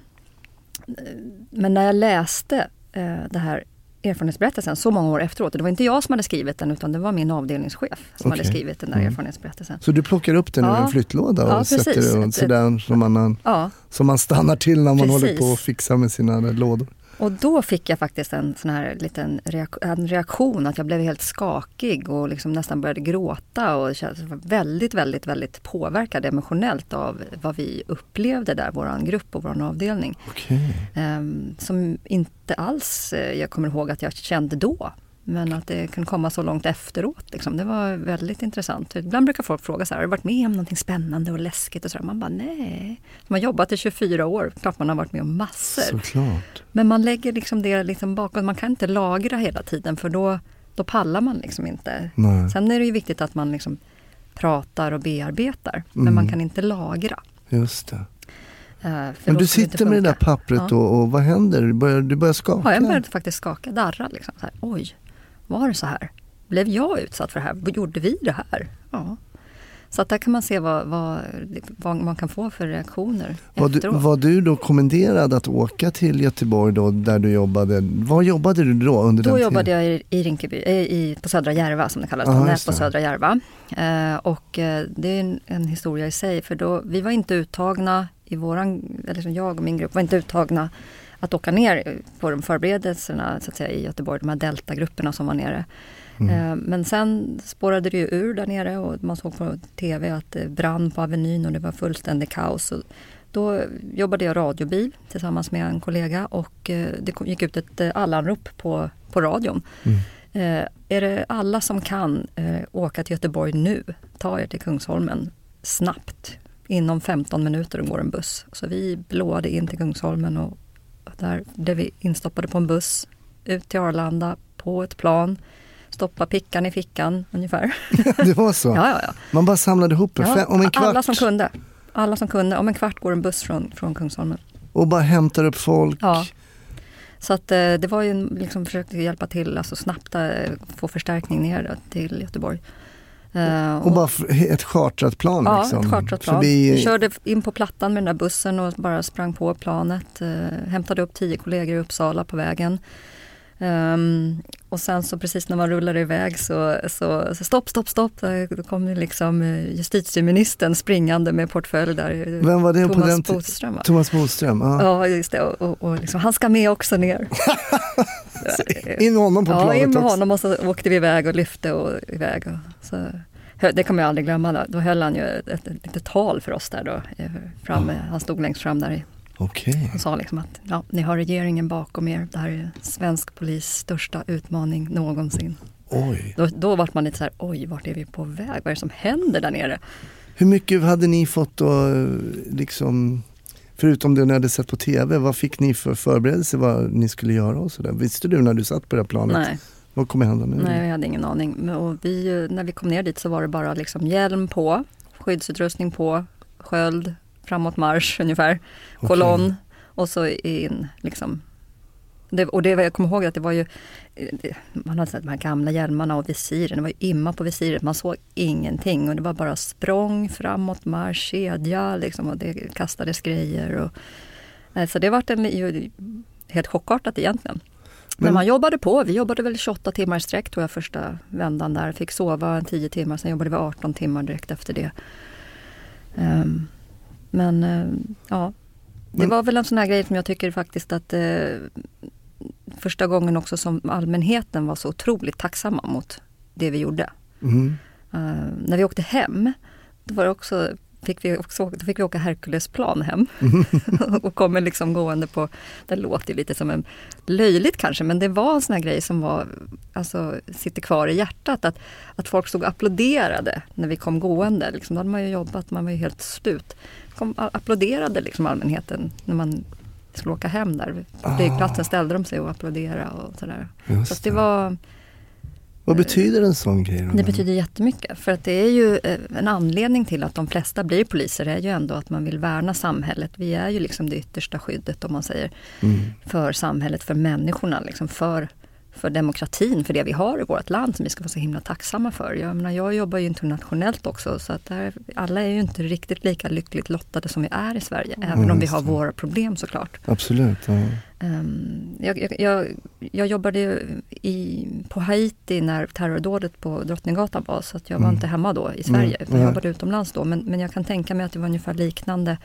men när jag läste eh, det här erfarenhetsberättelsen så många år efteråt, det var inte jag som hade skrivit den utan det var min avdelningschef som hade Okej. skrivit den där Mm. erfarenhetsberättelsen. Så du plockar upp den ur Ja. en flyttlåda och Ja, sätter den sådär som man, Ja, som man stannar till när man Precis. håller på och fixar med sina lådor? Och då fick jag faktiskt en sån här liten reak- en reaktion att jag blev helt skakig och liksom nästan började gråta och mig väldigt, väldigt, väldigt påverkad emotionellt av vad vi upplevde där, våran grupp och våran avdelning. Okej. Ehm, som inte alls eh, jag kommer ihåg att jag kände då. Men att det kan komma så långt efteråt. Liksom. Det var väldigt intressant. Ibland brukar folk fråga så här, har du varit med om någonting spännande och läskigt? Och så. Man bara, nej. Man har jobbat i 24 år, klart man har varit med om massor. Såklart. Men man lägger liksom det liksom bakom, man kan inte lagra hela tiden för då, då pallar man liksom inte. Nej. Sen är det ju viktigt att man liksom pratar och bearbetar. Men Mm. man kan inte lagra. Just det. Eh, Men du sitter med det där pappret Ja. och, och vad händer? Du börjar, du börjar skaka? Ja, jag började faktiskt skaka, darra. Liksom. Så här, Oj, var det så här? Blev jag utsatt för det här? Gjorde vi det här? Ja. Så att där kan man se vad, vad, vad man kan få för reaktioner Var du, efteråt. var du då kommenderad att åka till Göteborg då, där du jobbade? Var jobbade du då under Då den jobbade tiden? jag i, Rinkeby, eh, i, på Södra Järva som det kallas, ja, just på. Södra Järva. Eh, och eh, det är en, en historia i sig för då, vi var inte uttagna i våran, eller som jag och min grupp var inte uttagna att åka ner på de förberedelserna så att säga, i Göteborg, de här deltagrupperna som var nere. Mm. Eh, Men sen spårade det ju ur där nere och man såg på TV att det brann på Avenyn och det var fullständig kaos. Och då jobbade jag radiobil tillsammans med en kollega och eh, det gick ut ett eh, allanrop på, på radion. Mm. Är det alla som kan åka till Göteborg nu, ta er till Kungsholmen snabbt. Inom 15 minuter går en buss. Så vi blåade in till Kungsholmen och där blev vi instoppade på en buss ut till Arlanda på ett plan. Stoppa pickan i fickan ungefär. [LAUGHS] Det var så? Ja, ja, ja. Man bara samlade ihop det. ja om en kvart Alla som kunde. Alla som kunde. Om en kvart går en buss från, från Kungsholmen. och bara hämtar upp folk. Ja. Så att eh, det var ju liksom försökte hjälpa till, alltså snabbt eh, få förstärkning ner till Göteborg. Eh, Och bara f- ett chartrat plan Ja, liksom. ett chartrat plan. Förbi- Vi körde in på plattan med den där bussen och bara sprang på planet. Eh, hämtade upp tio kollegor i Uppsala på vägen. Ehm, och sen så precis när man rullade iväg så, så, så stopp, stopp, stopp. Då kom ju liksom eh, justitieministern springande med portfölj där. Vem var det på Thomas den ti- Bodström va? Thomas Bodström. Ja. Ja, just det. Och, och, och liksom, han ska med också ner. [LAUGHS] [LAUGHS] In med honom på ja, planet in med också. honom och så åkte vi iväg och lyfte och iväg. Och så, det kommer jag aldrig glömma. Då, höll han ju ett, ett, ett litet tal för oss där då. eh, Framme. Han stod längst fram där i- Okej. och sa liksom att ja, ni har regeringen bakom er. Det här är svensk polis största utmaning någonsin. Oj. Då, då vart man lite så här, oj vart är vi på väg? Vad är det som händer där nere? Hur mycket hade ni fått då, liksom, förutom det ni hade sett på TV, vad fick ni för förberedelse vad ni skulle göra och sådär? Visste du när du satt på det här planet? Nej, Vad kommer hända nu? nej, jag hade ingen aning. Och vi, när vi kom ner dit så var det bara liksom hjälm på, skyddsutrustning på, sköld, framåt marsch [LAUGHS] ungefär, kolonn och så in liksom. Det, och det, jag kommer ihåg att det var ju, man hade sett de här gamla hjälmarna och visiren, det var ju imma på visiret, man såg ingenting och det var bara språng, framåt marsch, kedja liksom och det kastades grejer. Och, nej, så det var en, ju, helt chockartat egentligen. Men, Men- man jobbade på, vi jobbade väl 28 timmar i sträck tror jag första vändan där. Fick sova en 10 timmar, sen jobbade vi 18 timmar direkt efter det. Ehm, men eh, ja, det var väl en sån här grej som jag tycker faktiskt att eh, första gången också som allmänheten var så otroligt tacksamma mot det vi gjorde. Mm. Eh, när vi åkte hem, då var också Fick vi, också, då fick vi åka Herculesplan hem [LAUGHS] och kommer liksom gående på, det låter lite som en löjligt kanske, men det var en sån här grej som var, alltså sitter kvar i hjärtat. Att, att folk stod och applåderade när vi kom gående. Liksom, då hade man ju jobbat, man var ju helt slut. Kom, applåderade liksom allmänheten när man skulle åka hem där. På flygplatsen ställde de sig och applåderade och sådär. Just Så det var, Vad betyder en sån grej? Det betyder jättemycket. För att det är ju eh, en anledning till att de flesta blir poliser är ju ändå att man vill värna samhället. Vi är ju liksom det yttersta skyddet om man säger Mm. för samhället, för människorna, liksom för, för demokratin, för det vi har i vårt land som vi ska vara så himla tacksamma för. Jag, menar, jag jobbar ju internationellt också så att där, alla är ju inte riktigt lika lyckligt lottade som vi är i Sverige, även om vi har våra problem såklart. Absolut. Ja. Ehm, jag, jag, jag, jag jobbade i, på Haiti när terrordådet på Drottninggatan var så att jag var Mm. inte hemma då i Sverige Mm, utan jag jobbade utomlands då. Men, men jag kan tänka mig att det var ungefär liknande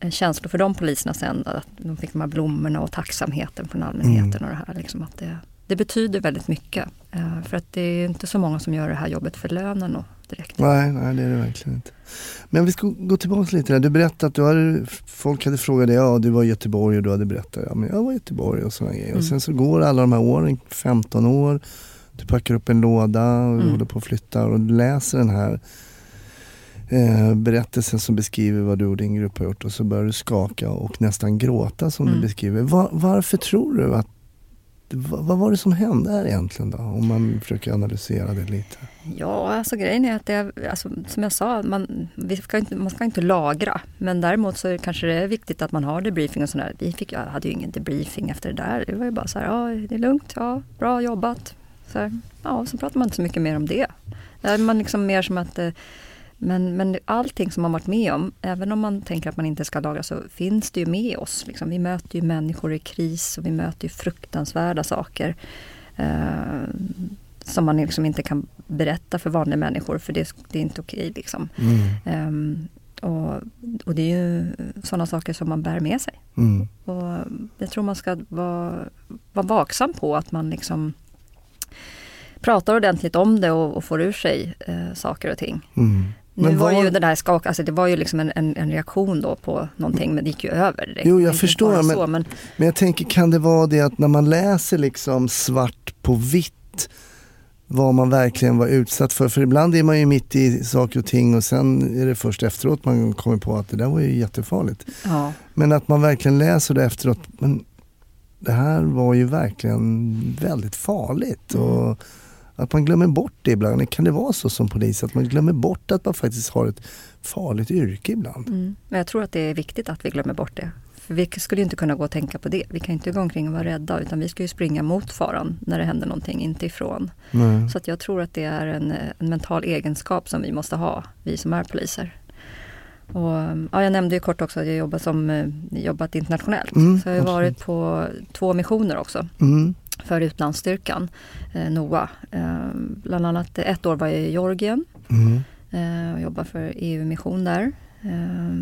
eh, känslor för de poliserna sen. Att de fick de här blommorna och tacksamheten från allmänheten Mm. och det här. Liksom att det, det betyder väldigt mycket. Eh, för att det är inte så många som gör det här jobbet för lönen och direkt. Nej, nej, det är det verkligen inte. Men vi ska gå tillbaka lite där. Du berättade att du hade, folk hade frågat dig, ja du var i Göteborg och du hade berättat, ja men jag var i Göteborg och sådana grejer. Mm. Och sen så går alla de här åren, 15 år, du packar upp en låda och Mm. håller på och flyttar och du läser den här eh, berättelsen som beskriver vad du och din grupp har gjort och så börjar du skaka och nästan gråta som du Mm. beskriver. Va, varför tror du att vad var det som hände här egentligen då? Om man försöker analysera det lite. Ja, alltså grejen är att det, alltså, som jag sa, man, vi ska inte, man ska inte lagra. Men däremot så är det kanske det är viktigt att man har debriefing och sådär. Vi fick, jag hade ju ingen debriefing efter det där. Det var ju bara så här, ja det är lugnt, ja bra jobbat. Så här, ja, så pratar man inte så mycket mer om det. Där är man liksom mer som att eh, men, men allting som man varit med om, även om man tänker att man inte ska lagra, så finns det ju med oss. Liksom. Vi möter ju människor i kris och vi möter ju fruktansvärda saker. Eh, som man liksom inte kan berätta för vanliga människor, för det, det är inte okej. Liksom. Mm. Eh, och, och det är ju sådana saker som man bär med sig. Mm. Och jag tror man ska vara, vara vaksam på att man liksom pratar ordentligt om det och, och får ur sig eh, saker och ting. Mm. Nu Men var vad- ju det där skak, alltså det var ju liksom en, en, en reaktion då på någonting men det gick ju över direkt. Jo, jag förstår, men- Så, men Men jag tänker, kan det vara det att när man läser liksom svart på vitt vad man verkligen var utsatt för? För ibland är man ju mitt i saker och ting och sen är det först efteråt man kommer på att det där var ju jättefarligt. ja, Men att man verkligen läser det efteråt, men det här var ju verkligen väldigt farligt. Mm. Och att man glömmer bort det ibland. Kan det vara så som polis att man glömmer bort att man faktiskt har ett farligt yrke ibland? mm. Men jag tror att det är viktigt att vi glömmer bort det. För vi skulle inte kunna gå och tänka på det. Vi kan inte gå omkring och vara rädda utan vi ska ju springa mot faran när det händer någonting, inte ifrån. Nej. Så att jag tror att det är en, en mental egenskap som vi måste ha, vi som är poliser. Och, ja, jag nämnde ju kort också att jag jobbat, som, eh, jobbat internationellt. Mm, så jag har varit på två missioner också Mm. För utlandsstyrkan, eh, NOA. Eh, bland annat ett år var jag i Georgien Mm. eh, och jobbade för EU-mission där. Eh,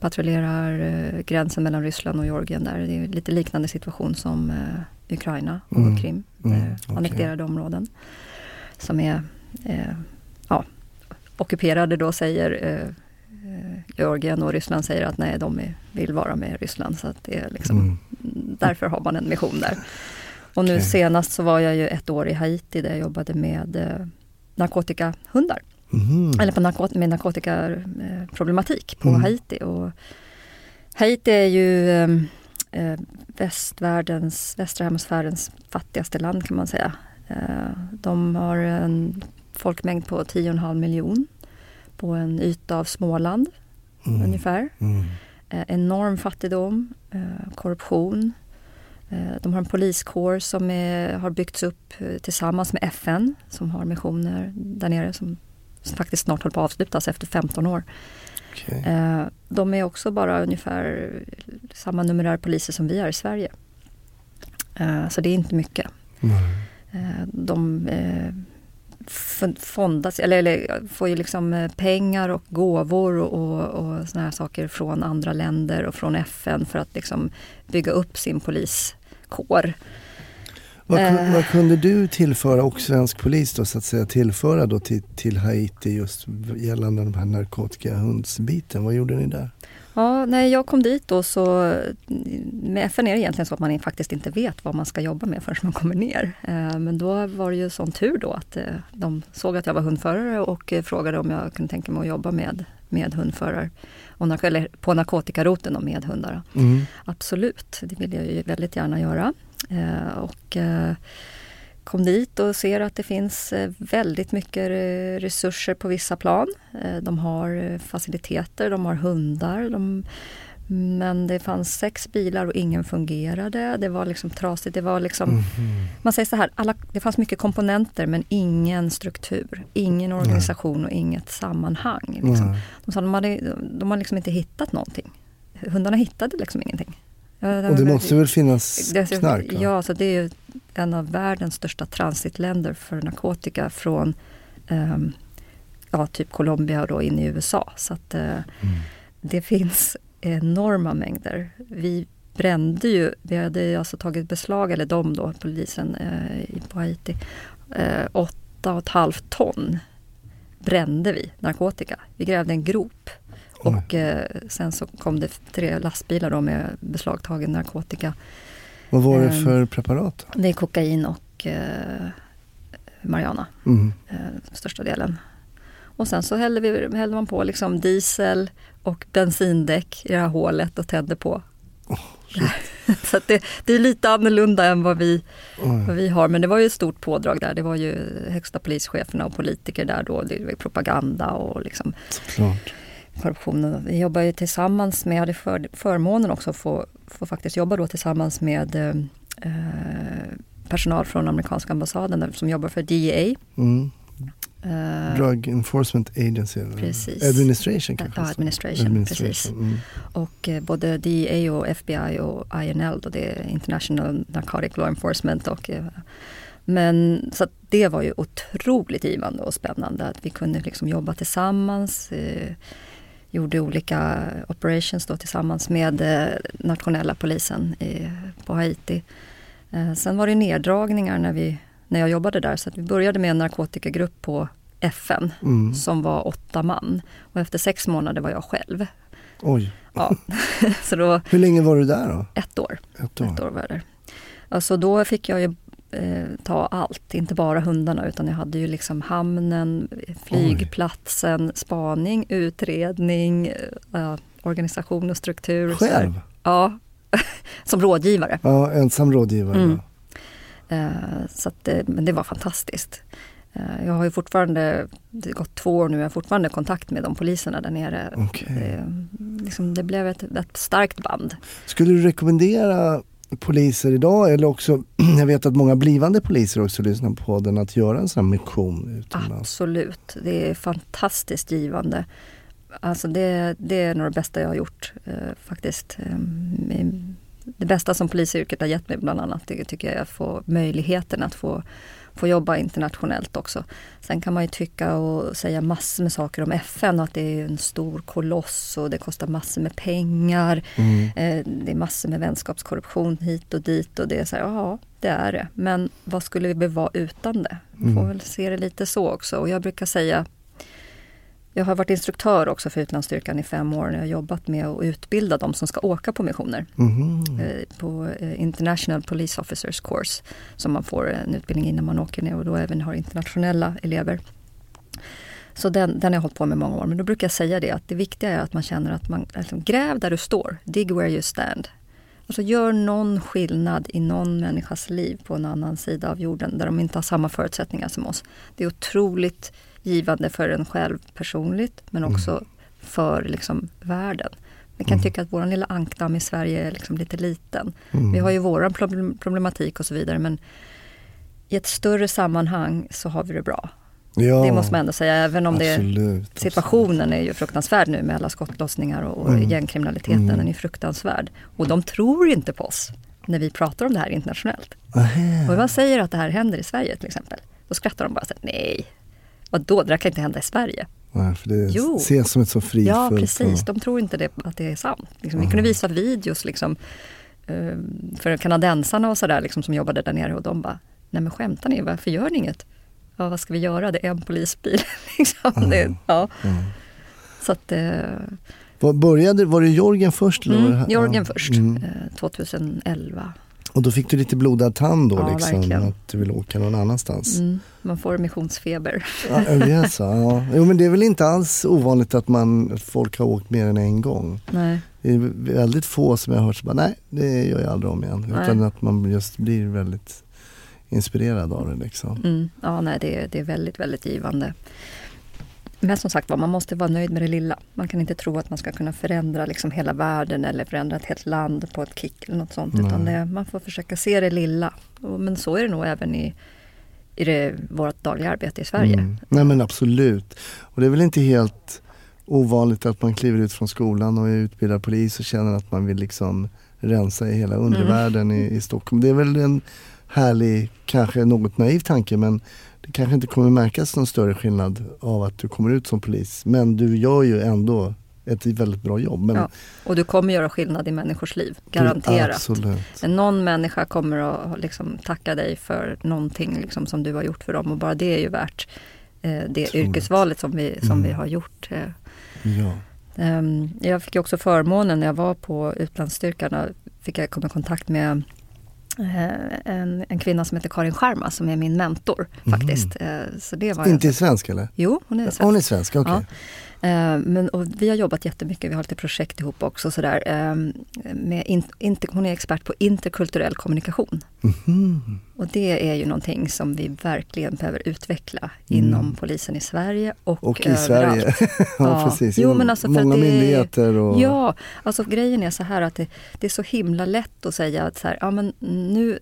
patrullerar eh, gränsen mellan Ryssland och Georgien där. Det är lite liknande situation som eh, Ukraina och Mm, Krim, mm, okej. annekterade områden. Som är ja, ockuperade då säger Georgien och Ryssland säger att nej, de vill vara med Ryssland. Så att det är liksom, Mm. därför har man en mission där. Och nu Okej. senast så var jag ju ett år i Haiti där jag jobbade med eh, narkotikahundar. Mhm. Eller på narkot med narkotikaproblematik på Mm. Haiti. Och Haiti är ju eh, eh, västvärldens, västra hemisfärens fattigaste land kan man säga. Eh, de har en folkmängd på 10,5 miljon på en yta av Småland Mm. ungefär. Mm. Eh, enorm fattigdom, eh, korruption. Eh, de har en poliskår som är, har byggts upp eh, tillsammans med FN som har missioner där nere som, som faktiskt snart håller på att avslutas efter 15 år. Okej. Eh, de är också bara ungefär samma numerär poliser som vi är i Sverige. Så det är inte mycket. Eh, De fondas, eller, eller får ju liksom eh, pengar och gåvor och, och, och såna här saker från andra länder och från FN för att liksom bygga upp sin poliskår. Vad, Eh. vad kunde du tillföra, och svensk polis då så att säga, tillföra då till, till Haiti just gällande den här narkotikahundsbiten? Vad gjorde ni där? Ja, när jag kom dit då så med FN är det egentligen så att man faktiskt inte vet vad man ska jobba med förrän man kommer ner. Eh, Men då var det ju sån tur då att eh, de såg att jag var hundförare och eh, frågade om jag kunde tänka mig att jobba med, med hundförare. Och, nark- eller på narkotikaroten och med hundar. Mm. Absolut, det vill jag ju väldigt gärna göra. Och kom dit och ser att det finns eh, väldigt mycket eh, resurser på vissa plan. Eh, de har faciliteter, de har hundar. De, men det fanns sex bilar och ingen fungerade. Det var liksom trasigt. Det var liksom, Mhm. man säger så här, alla, det fanns mycket komponenter men ingen struktur. Ingen organisation och inget sammanhang. Liksom. De sa de hade, de har liksom inte hittat någonting. Hundarna hittade liksom ingenting. Ja, Och det måste väl finnas det- knark? va? Ja, så det är ju en av världens största transitländer för narkotika från ehm, ja, typ Colombia och då in i USA. Så att eh, Mm. det finns enorma mängder. Vi brände ju, vi hade alltså tagit beslag, eller de då, polisen i- på Haiti, eh, åtta och ett halvt ton brände vi narkotika. Vi grävde en grop och eh, sen så kom det tre lastbilar då med beslagtagen narkotika. Vad var det Ehm. för preparat? Det är kokain och eh, marijuana, Mm. eh, största delen. Och sen så hällde, vi, hällde man på liksom diesel och bensindäck i det här hålet och tände på. [LAUGHS] så att det, det är lite annorlunda än vad vi, vad Oj. vi har. Men det var ju ett stort pådrag där. Det var ju högsta polischeferna och politiker där då. Det var propaganda och liksom Såklart. Korruptionen. Vi jobbar ju tillsammans med, jag hade för, förmånen också att få, få faktiskt jobba då tillsammans med eh, eh, personal från amerikanska ambassaden som jobbar för DEA. Mm. Eh, Drug Enforcement Agency? Precis. Administration kanske? Ja, administration, precis. Mm. Och eh, både DEA och FBI och INL, då det är International Narcotic Law Enforcement. Och, eh, men så det var ju otroligt givande och spännande att vi kunde liksom jobba tillsammans. Eh, gjorde olika operations då tillsammans med eh, nationella polisen i, på Haiti. Eh, sen var det neddragningar när, vi, när jag jobbade där så vi började med en narkotikagrupp på FN Mm. som var åtta man. Och efter sex månader var jag själv. Oj, Ja. [LAUGHS] så då, hur länge var du där då? ett år. Ett år? Ett år var jag där. Alltså då fick jag ju eh, ta allt, inte bara hundarna utan jag hade ju liksom hamnen, flygplatsen, spaning, utredning, eh, organisation och struktur. så. Själv? Ja, [LAUGHS] som rådgivare. Ja, ensam rådgivare. Mm. Eh, så att, det- men det var fantastiskt. Eh, jag har ju fortfarande, det har gått två år nu, jag har fortfarande kontakt med de poliserna där nere. Okej. Det, liksom, det blev ett, ett starkt band. Skulle du rekommendera poliser idag eller också, [CLEARS THROAT] jag vet att många blivande poliser också lyssnar på den att göra en sån här mission utomlands? Absolut, det är fantastiskt givande. Alltså det, det är nog det bästa jag har gjort eh, faktiskt. Ehm, det bästa som polisyrket har gett mig bland annat, det tycker jag är att få möjligheten att få, få jobba internationellt också. Sen kan man ju tycka och säga massor med saker om FN, att det är en stor koloss och det kostar massor med pengar. Mm. Eh, det är massor med vänskapskorruption hit och dit och det är så här, ja det är det. Men vad skulle vi vara utan det? Får Mm. väl se det lite så också. Och jag brukar säga, jag har varit instruktör också för utlandsstyrkan i fem år. Jag har jobbat med att utbilda de som ska åka på missioner. Eh, på eh, International Police Officers Course. Som man får en utbildning innan man åker ner och då även har internationella elever. Så den, den har jag hållit på med många år. Men då brukar jag säga det att det viktiga är att man känner att man alltså, gräv där du står. Dig where you stand. Alltså gör någon skillnad i någon människas liv på en annan sida av jorden där de inte har samma förutsättningar som oss. Det är otroligt givande för en själv personligt men också för liksom, världen. Vi kan tycka att vår lilla ankdamm i Sverige är liksom lite liten. Mm. Vi har ju våran problem- problematik och så vidare men i ett större sammanhang så har vi det bra. Ja, Det måste man ändå säga även om det absolut, Situationen är ju fruktansvärd nu med alla skottlossningar och, och Mm. gängkriminaliteten. Mm. Den är fruktansvärd. Och de tror inte på oss när vi pratar om det här internationellt. Nähä. Och om man säger att det här händer i Sverige till exempel, då skrattar de bara så här, nej. Och då, det där kan inte hända i Sverige. Nej, för det Jo. ses som ett så fridfullt... Ja, precis. och- De tror inte det, att det är sant. Liksom, vi kunde visa videos liksom, eh, för kanadensarna och sådär liksom, som jobbade där nere och de bara, nej men skämtar ni, varför gör ni inget? Ja, vad ska vi göra? Det är en polisbil. [LAUGHS] liksom. det, ja. Mm. Så att, eh, Var, började, var det Jorgen först? eller mm, Jorgen ja. först, Mm. eh, 2011. Och då fick du lite blodad tand då Ja, liksom, verkligen. att du vill åka någon annanstans? Mm, man får missionsfeber. Ja, det är så. Ja. Jo men det är väl inte alls ovanligt att, man, att folk har åkt mer än en gång. Nej. Det är väldigt få som jag har hört som bara, nej det gör jag aldrig om igen. Nej. Utan att man just blir väldigt inspirerad av det liksom. Mm, ja, nej, det, är- det är väldigt, väldigt givande. Men som sagt var, man måste vara nöjd med det lilla. Man kan inte tro att man ska kunna förändra liksom hela världen eller förändra ett helt land på ett kick eller något sånt. Utan Nej. det, man får försöka se det lilla. Men så är det nog även i, i det, vårt dagliga arbete i Sverige. Mm. Nej men absolut. Och det är väl inte helt ovanligt att man kliver ut från skolan och är utbildad polis och känner att man vill liksom rensa i hela undervärlden i, i Stockholm. Det är väl en härlig, kanske något naiv tanke men det kanske inte kommer märkas någon större skillnad av att du kommer ut som polis. Men du gör ju ändå ett väldigt bra jobb. Men Ja, Och du kommer göra skillnad i människors liv, garanterat. Absolut. Någon människa kommer att liksom tacka dig för någonting liksom som du har gjort för dem och bara det är ju värt eh, det Otroligt. yrkesvalet som vi, som Mm. vi har gjort. Eh, Ja. Ehm, Jag fick också förmånen när jag var på utlandsstyrkan, fick jag komma i kontakt med en, en kvinna som heter Karin Sharma som är min mentor faktiskt. Eh, Så det var Mhm. Inte svensk eller? Jo, hon är svensk. Hon är svensk, okej. Ja. Eh, Men, vi har jobbat jättemycket, vi har lite projekt ihop också. Sådär, eh, med in, inte, hon är expert på interkulturell kommunikation. Mhm. Och det är ju någonting som vi verkligen behöver utveckla inom polisen i Sverige och, Mm. Och i överallt. Sverige. [LAUGHS] ja, Ja. precis. Jo, men alltså för Många det myndigheter och... Ja, alltså grejen är så här att det, det är så himla lätt att säga att så här, ja men nu,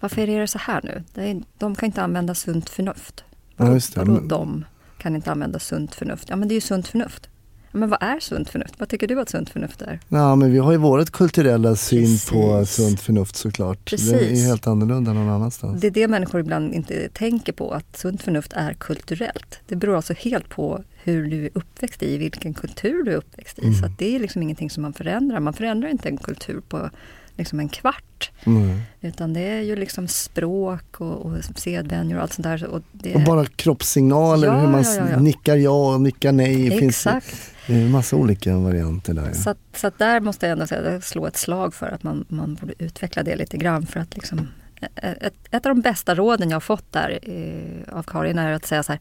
varför är det så här nu? Det är, de kan inte använda sunt förnuft. Ja, just det. Vadå de kan inte använda sunt förnuft? Ja men det är ju sunt förnuft. Ja, men vad är sunt förnuft? Vad tycker du att sunt förnuft är? Ja, men vi har ju vårt kulturella syn på Precis. sunt förnuft såklart. Precis. Det är helt annorlunda någon annanstans. Det är det människor ibland inte tänker på, att sunt förnuft är kulturellt. Det beror alltså helt på hur du är uppväxt i, vilken kultur du är uppväxt i. Mm. Så det är liksom ingenting som man förändrar. Man förändrar inte en kultur på liksom en kvart. Mm. Utan det är ju liksom språk och, och sedvänjor och allt sånt där. Och det, Och bara kroppssignaler, Ja, hur man ja, ja, nickar ja och nickar nej. Det finns Exakt. det är en massa olika varianter där. Så, att, så att där måste jag ändå säga, slå ett slag för att man, man borde utveckla det lite grann. För att liksom, ett, ett av de bästa råden jag har fått där eh, av Karin är att säga så här,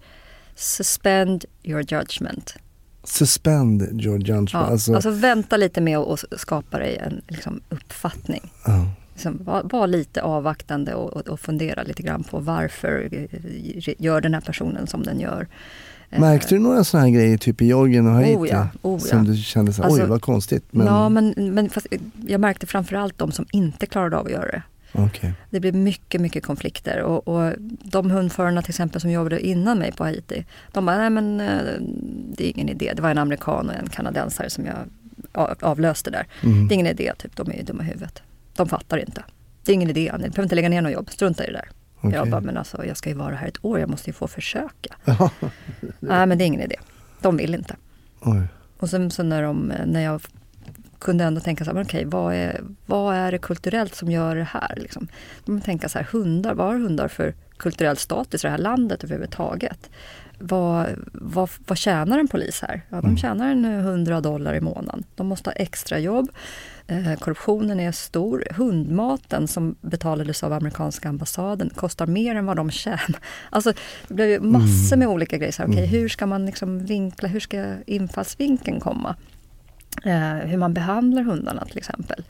suspend your judgment. Suspend your judgment. Ja, alltså, alltså, vänta lite med att skapa dig en liksom, uppfattning. ja. Liksom, var, var lite avvaktande och, och, och fundera lite grann på varför eh, gör den här personen som den gör. Eh, Märkte du några sådana här grejer typ i Georgien och Haiti? Oh ja, oh ja. Som du kände så här, Alltså, oj vad konstigt. Men, Ja, men, men fast jag märkte framförallt de som inte klarade av att göra det. Okej. Det blev mycket, mycket konflikter och, och de hundförarna till exempel som jobbade innan mig på Haiti, de bara, nej men eh, det är ingen idé. Det var en amerikan och en kanadensare som jag avlöste där. Mm. Det är ingen idé, typ, de är ju dumma i huvudet. De fattar inte. Det är ingen idé, ni behöver inte lägga ner något jobb, strunta i det där. Okej. Jag bara, men alltså jag ska ju vara här ett år, jag måste ju få försöka. [LAUGHS] Nej men det är ingen idé. De vill inte. Oj. Och sen så när, de, när jag kunde ändå tänka så här, okej, vad är, vad är det kulturellt som gör det här? Liksom? Man tänka så här, hundar, vad har hundar för kulturell status i det här landet överhuvudtaget? Vad, vad, vad tjänar en polis här? Ja, de Mm. tjänar en 100 dollar i månaden. De måste ha extra jobb. Eh, korruptionen är stor. Hundmaten som betalades av amerikanska ambassaden kostar mer än vad de tjänar. [LAUGHS] Alltså, det blev ju massor med olika grejer. Så här, okej, Mm. hur ska man liksom vinkla, hur ska infallsvinkeln komma? Eh, hur man behandlar hundarna till exempel.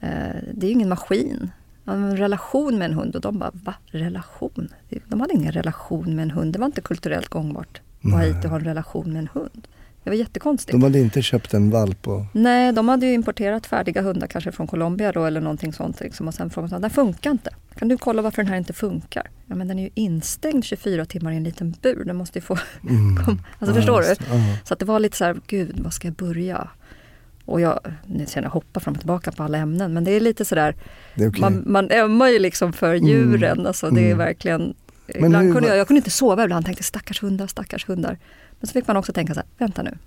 Eh, det är ju ingen maskin. Man har en relation med en hund och de bara, va? Relation? De hade ingen relation med en hund. Det var inte kulturellt gångbart på. Haiti att ha en relation med en hund. Det var jättekonstigt. De hade inte köpt en valp och... Nej, de hade ju importerat färdiga hundar kanske från Colombia då eller någonting sånt. Liksom. Och sen frågade de, den funkar inte. Kan du kolla varför den här inte funkar? Ja men den är ju instängd 24 timmar i en liten bur. Den måste ju få Mm. [LAUGHS] Alltså Ja, förstår du? just det. Ja. Så att det var lite så här, gud vad ska jag börja? Och jag, nu känner jag hoppa fram och tillbaka på alla ämnen. Men det är lite sådär, Det okej. man, man ömmar ju liksom för djuren. Alltså det är Mm. verkligen, Men ibland hur kunde jag, jag kunde inte sova ibland, tänkte stackars hundar, stackars hundar. Men så fick man också tänka så här, vänta nu.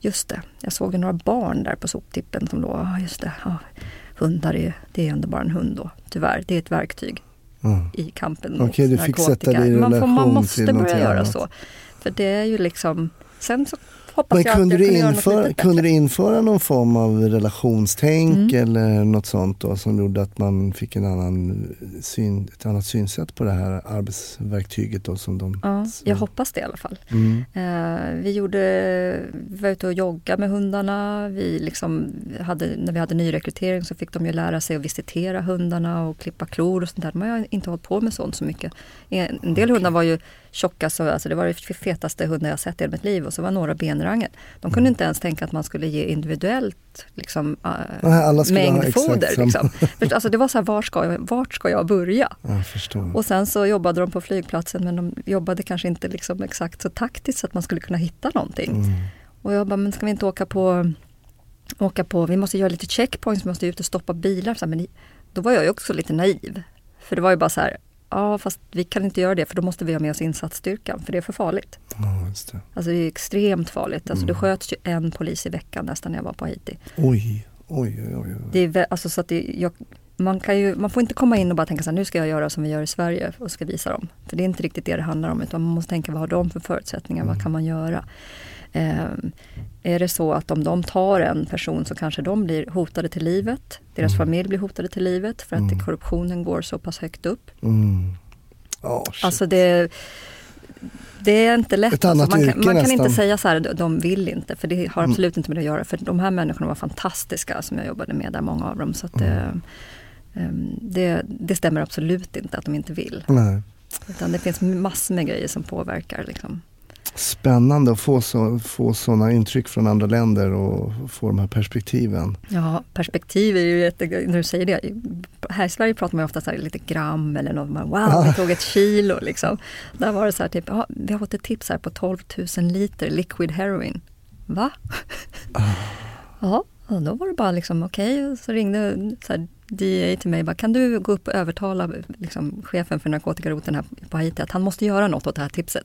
Just det, jag såg ju några barn där på soptippen som låg, just det, ja, hundar är, det är ändå bara en hund då, tyvärr. Det är ett verktyg Ja. i kampen Okej, du fick sätta det i man, får, man måste börja någonting göra annat. så. För det är ju liksom, sen så hoppas Men jag kunde du, införa, kunde du införa någon form av relationstänk Mm. eller något sånt då som gjorde att man fick en annan syn, ett annat synsätt på det här arbetsverktyget då som de... Ja, jag hoppas det i alla fall. Mm. Eh, vi, gjorde, vi var ute och joggade med hundarna. Vi liksom hade, när vi hade nyrekrytering så fick de ju lära sig att visitera hundarna och klippa klor och sånt där. De har inte hållit på med sånt så mycket. En, en del hundar var ju tjocka, så, alltså det var det fetaste hundar jag sett i hela mitt liv och så var några benrangel. De kunde inte ens tänka att man skulle ge individuellt liksom, eh, Nej, mängd foder. Liksom. Alltså, det var så här, var ska, jag, vart ska jag börja? Jag. Och sen så jobbade de på flygplatsen men de jobbade kanske inte liksom exakt så taktiskt så att man skulle kunna hitta någonting. Mm. Och jag bara, men ska vi inte åka på, åka på vi måste göra lite checkpoints, vi måste ut och stoppa bilar. Så här, men då var jag ju också lite naiv. För det var ju bara så här, ja fast vi kan inte göra det för då måste vi ha med oss insatsstyrkan för det är för farligt. Ja, just det. Alltså det är extremt farligt. Alltså det Mm. sköts ju en polis i veckan nästan när jag var på Haiti. Oj, oj, oj. oj. Det är, alltså så att det, jag, man, kan ju, man får inte komma in och bara tänka så här, nu ska jag göra som vi gör i Sverige och ska visa dem. För det är inte riktigt det det handlar om, utan man måste tänka vad har de för förutsättningar, Mm. vad kan man göra? Ehm, är det så att om de tar en person så kanske de blir hotade till livet, deras Mm. familj blir hotade till livet för att Mm. korruptionen går så pass högt upp. Mm. Shit. Alltså det, det är inte lätt. Alltså man kan, man kan inte säga så här, de- vill inte, för det har Mm. absolut inte med det att göra. För de här människorna var fantastiska som jag jobbade med där, många av dem. Så det, Mm. ehm, det, det stämmer absolut inte att de inte vill. Nej. Utan det finns massor med grejer som påverkar. Liksom. Spännande att få, så, få sådana intryck från andra länder och få de här perspektiven. Ja, perspektiv är ju jätte, när du säger det, här i Sverige pratar man ofta så lite gram eller något. Man, wow, [LAUGHS] vi tog ett kilo liksom. Där var det så här typ, ja, vi har fått ett tips här på 12 000 liter liquid heroin. Va? Ja, och då var det bara liksom okej. Okay. Så ringde så här, DA till mig bara, kan du gå upp och övertala liksom, chefen för narkotikaroten här på Haiti att han måste göra något åt det här tipset.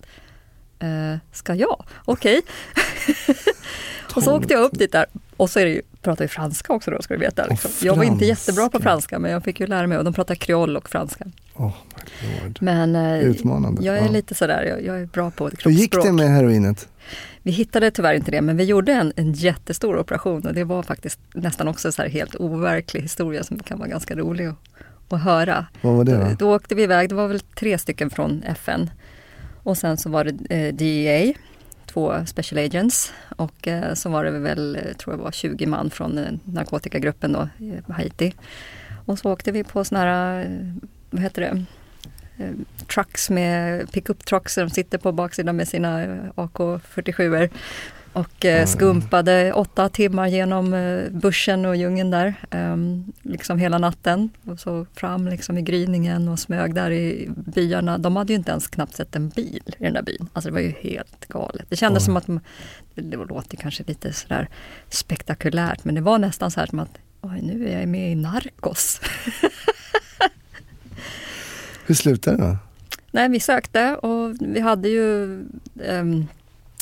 Uh, ska jag? Okej. Okay. [LAUGHS] och så åkte jag upp dit där och så är det ju, pratar vi franska också då ska du veta. Liksom. Jag var inte jättebra på franska men jag fick ju lära mig och de pratar kreol och franska. Oh men uh, Utmanande. jag är ja. lite sådär, jag, jag är bra på kroppsspråk. Hur gick det med heroinet? Vi hittade tyvärr inte det, men vi gjorde en, en jättestor operation och det var faktiskt nästan också så här helt overklig historia som kan vara ganska rolig att, att höra. Vad var det då? då? Då åkte vi iväg, det var väl tre stycken från FN. Och sen så var det eh, DEA, två special agents och eh, så var det väl, eh, tror jag var 20 man från eh, narkotikagruppen då, i Haiti. Och så åkte vi på såna här, eh, vad heter det, trucks med pickup trucks, de sitter på baksidan med sina AK47 och eh, skumpade åtta timmar genom eh, bussen och djungeln där, eh, liksom hela natten. Och så fram liksom i gryningen och smög där i byarna. De hade ju inte ens knappt sett en bil i den där byn. Alltså det var ju helt galet. Det kändes som att, det låter kanske lite sådär spektakulärt, men det var nästan så här som att oj, nu är jag med i Narcos. Hur slutade det då? Nej, vi sökte och vi hade ju um,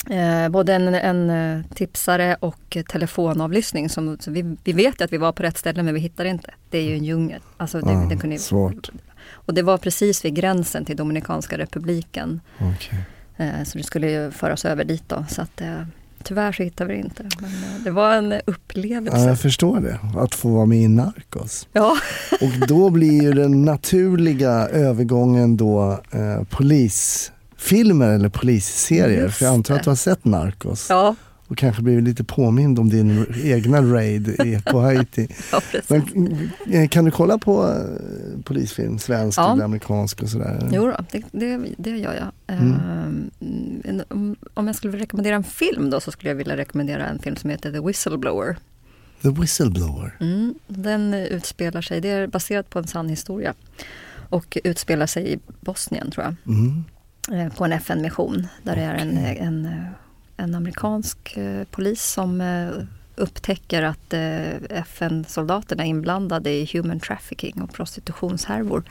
eh, både en, en, eh, tipsare och telefonavlyssning. Som, så vi, vi vet att vi var på rätt ställe men vi hittade inte. Det är ju en djungel. Alltså det, ah, det kunde, svårt. Och det var precis vid gränsen till Dominikanska republiken. Okay. Eh, så det skulle ju föras över dit då. Så att, eh, Tyvärr så hittade vi det inte. Men eh, det var en upplevelse. Ja, jag förstår det. Att få vara med i Narcos. Ja. Och då blir ju den naturliga övergången då eh, polisfilmer eller polisserier. Just För jag antar att du har sett Narcos. Ja, Och kanske blivit lite påmind om din egna raid på Haiti. [LAUGHS] ja. Men eh, kan du kolla på eh, polisfilm, svensk Ja. eller amerikansk och sådär? Jo då, det, det, det gör jag. Mm. En- om, jag skulle rekommendera en film då så skulle jag vilja rekommendera en film som heter The Whistleblower. The Whistleblower. Mm, den utspelar sig, det är baserat på en sann historia och utspelar sig i Bosnien tror jag. Mm. Eh, på en FN-mission där det är en, en, eh, en amerikansk eh, polis som upptäcker att FN-soldaterna är inblandade i human trafficking och prostitutionshärvor.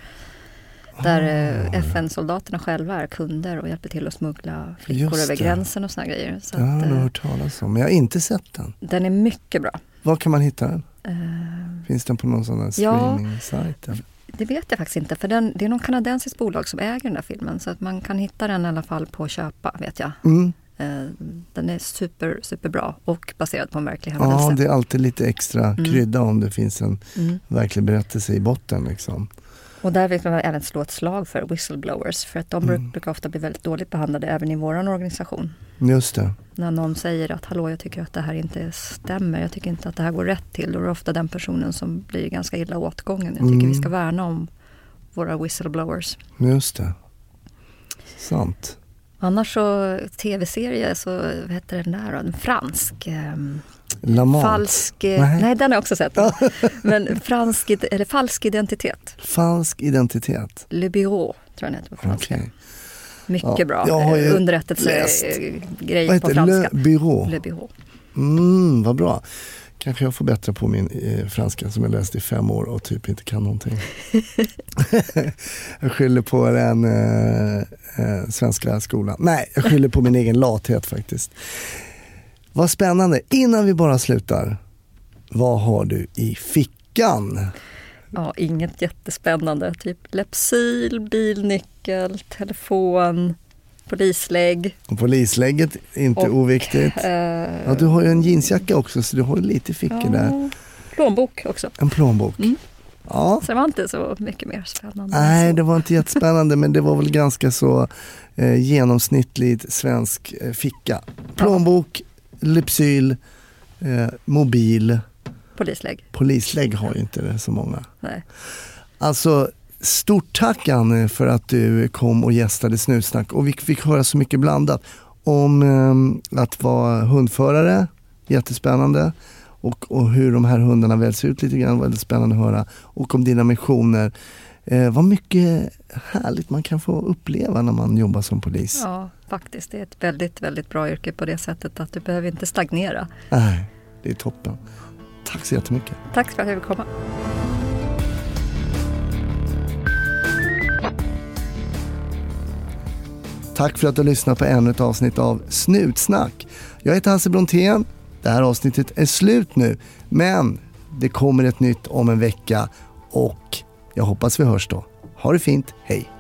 Där eh, Ah. FN-soldaterna själva är kunder och hjälper till att smuggla flickor över gränsen och såna grejer. Så har att, jag eh, hört talas om, men jag har inte sett den. den är mycket bra. Var kan man hitta den? Eh, Finns den på någon sån här Ja. streaming-sajt? eller? Det vet jag faktiskt inte för den, det är någon kanadensiskt bolag som äger den där filmen så att man kan hitta den i alla fall på köpa vet jag. Mm. Eh, Den är super, superbra och baserad på en verklig händelse. Ja, det är alltid lite extra Mm. krydda om det finns en mm. verklig berättelse i botten. Liksom. Och där vill man även slå ett slag för whistleblowers för att de Mm. brukar ofta bli väldigt dåligt behandlade även i vår organisation. Just det. När någon säger att hallå jag tycker att det här inte stämmer, jag tycker inte att det här går rätt till. Då är det ofta den personen som blir ganska illa åtgången. Jag tycker Mm. vi ska värna om våra whistleblowers. Just det. Sant. Annars så tv-serie så, vad heter den där då? En fransk. ehm, Lamont. falsk, eh, Nej. nej. den har jag också sett. [LAUGHS] Men fransk, eller falsk identitet. Falsk identitet. Le Bureau tror jag den heter på franska. Okej. Mycket Ja, bra jag har ju underrättelsegrej Vad på det? Le franska. Bureau. Le Bureau. Mm, vad bra. Kanske jag får bättra på min eh, franska som jag läst i fem år och typ inte kan någonting. [LAUGHS] jag skyller på den eh, eh, svenska skolan. Nej, jag skyller på min egen lathet faktiskt. Vad spännande. Innan vi bara slutar. Vad har du i fickan? Ja, inget jättespännande. Typ Lepsyl, bilnyckel, telefon, polislägg. Och Polislägget, inte Och, oviktigt. Eh, Ja, du har ju en jeansjacka också så du har lite fickor där. ja, plånbok också. En plånbok. Mm. Ja, Så det var inte så mycket mer spännande. än Nej, det var inte jättespännande men det var väl ganska så eh, genomsnittligt svensk eh, ficka. Plånbok, Lypsyl, eh, mobil, Polislägg. polislägg har ju inte det så många. Nej. Alltså stort tack Anne för att du kom och gästade Snutsnack och vi fick höra så mycket blandat om eh, att vara hundförare, jättespännande. och, och hur de här hundarna väljs ut lite grann. Väldigt spännande att höra. Och om dina missioner. Eh, vad mycket härligt man kan få uppleva när man jobbar som polis. Ja, faktiskt. Det är ett väldigt, väldigt bra yrke på det sättet att du behöver inte stagnera. Nej, det är toppen. Tack så jättemycket. Tack för att jag fick komma. Tack för att du har lyssnat på ännu ett avsnitt av Snutsnack. Jag heter Hasse Brontén. Det här avsnittet är slut nu, men det kommer ett nytt om en vecka och jag hoppas vi hörs då. Ha det fint, hej!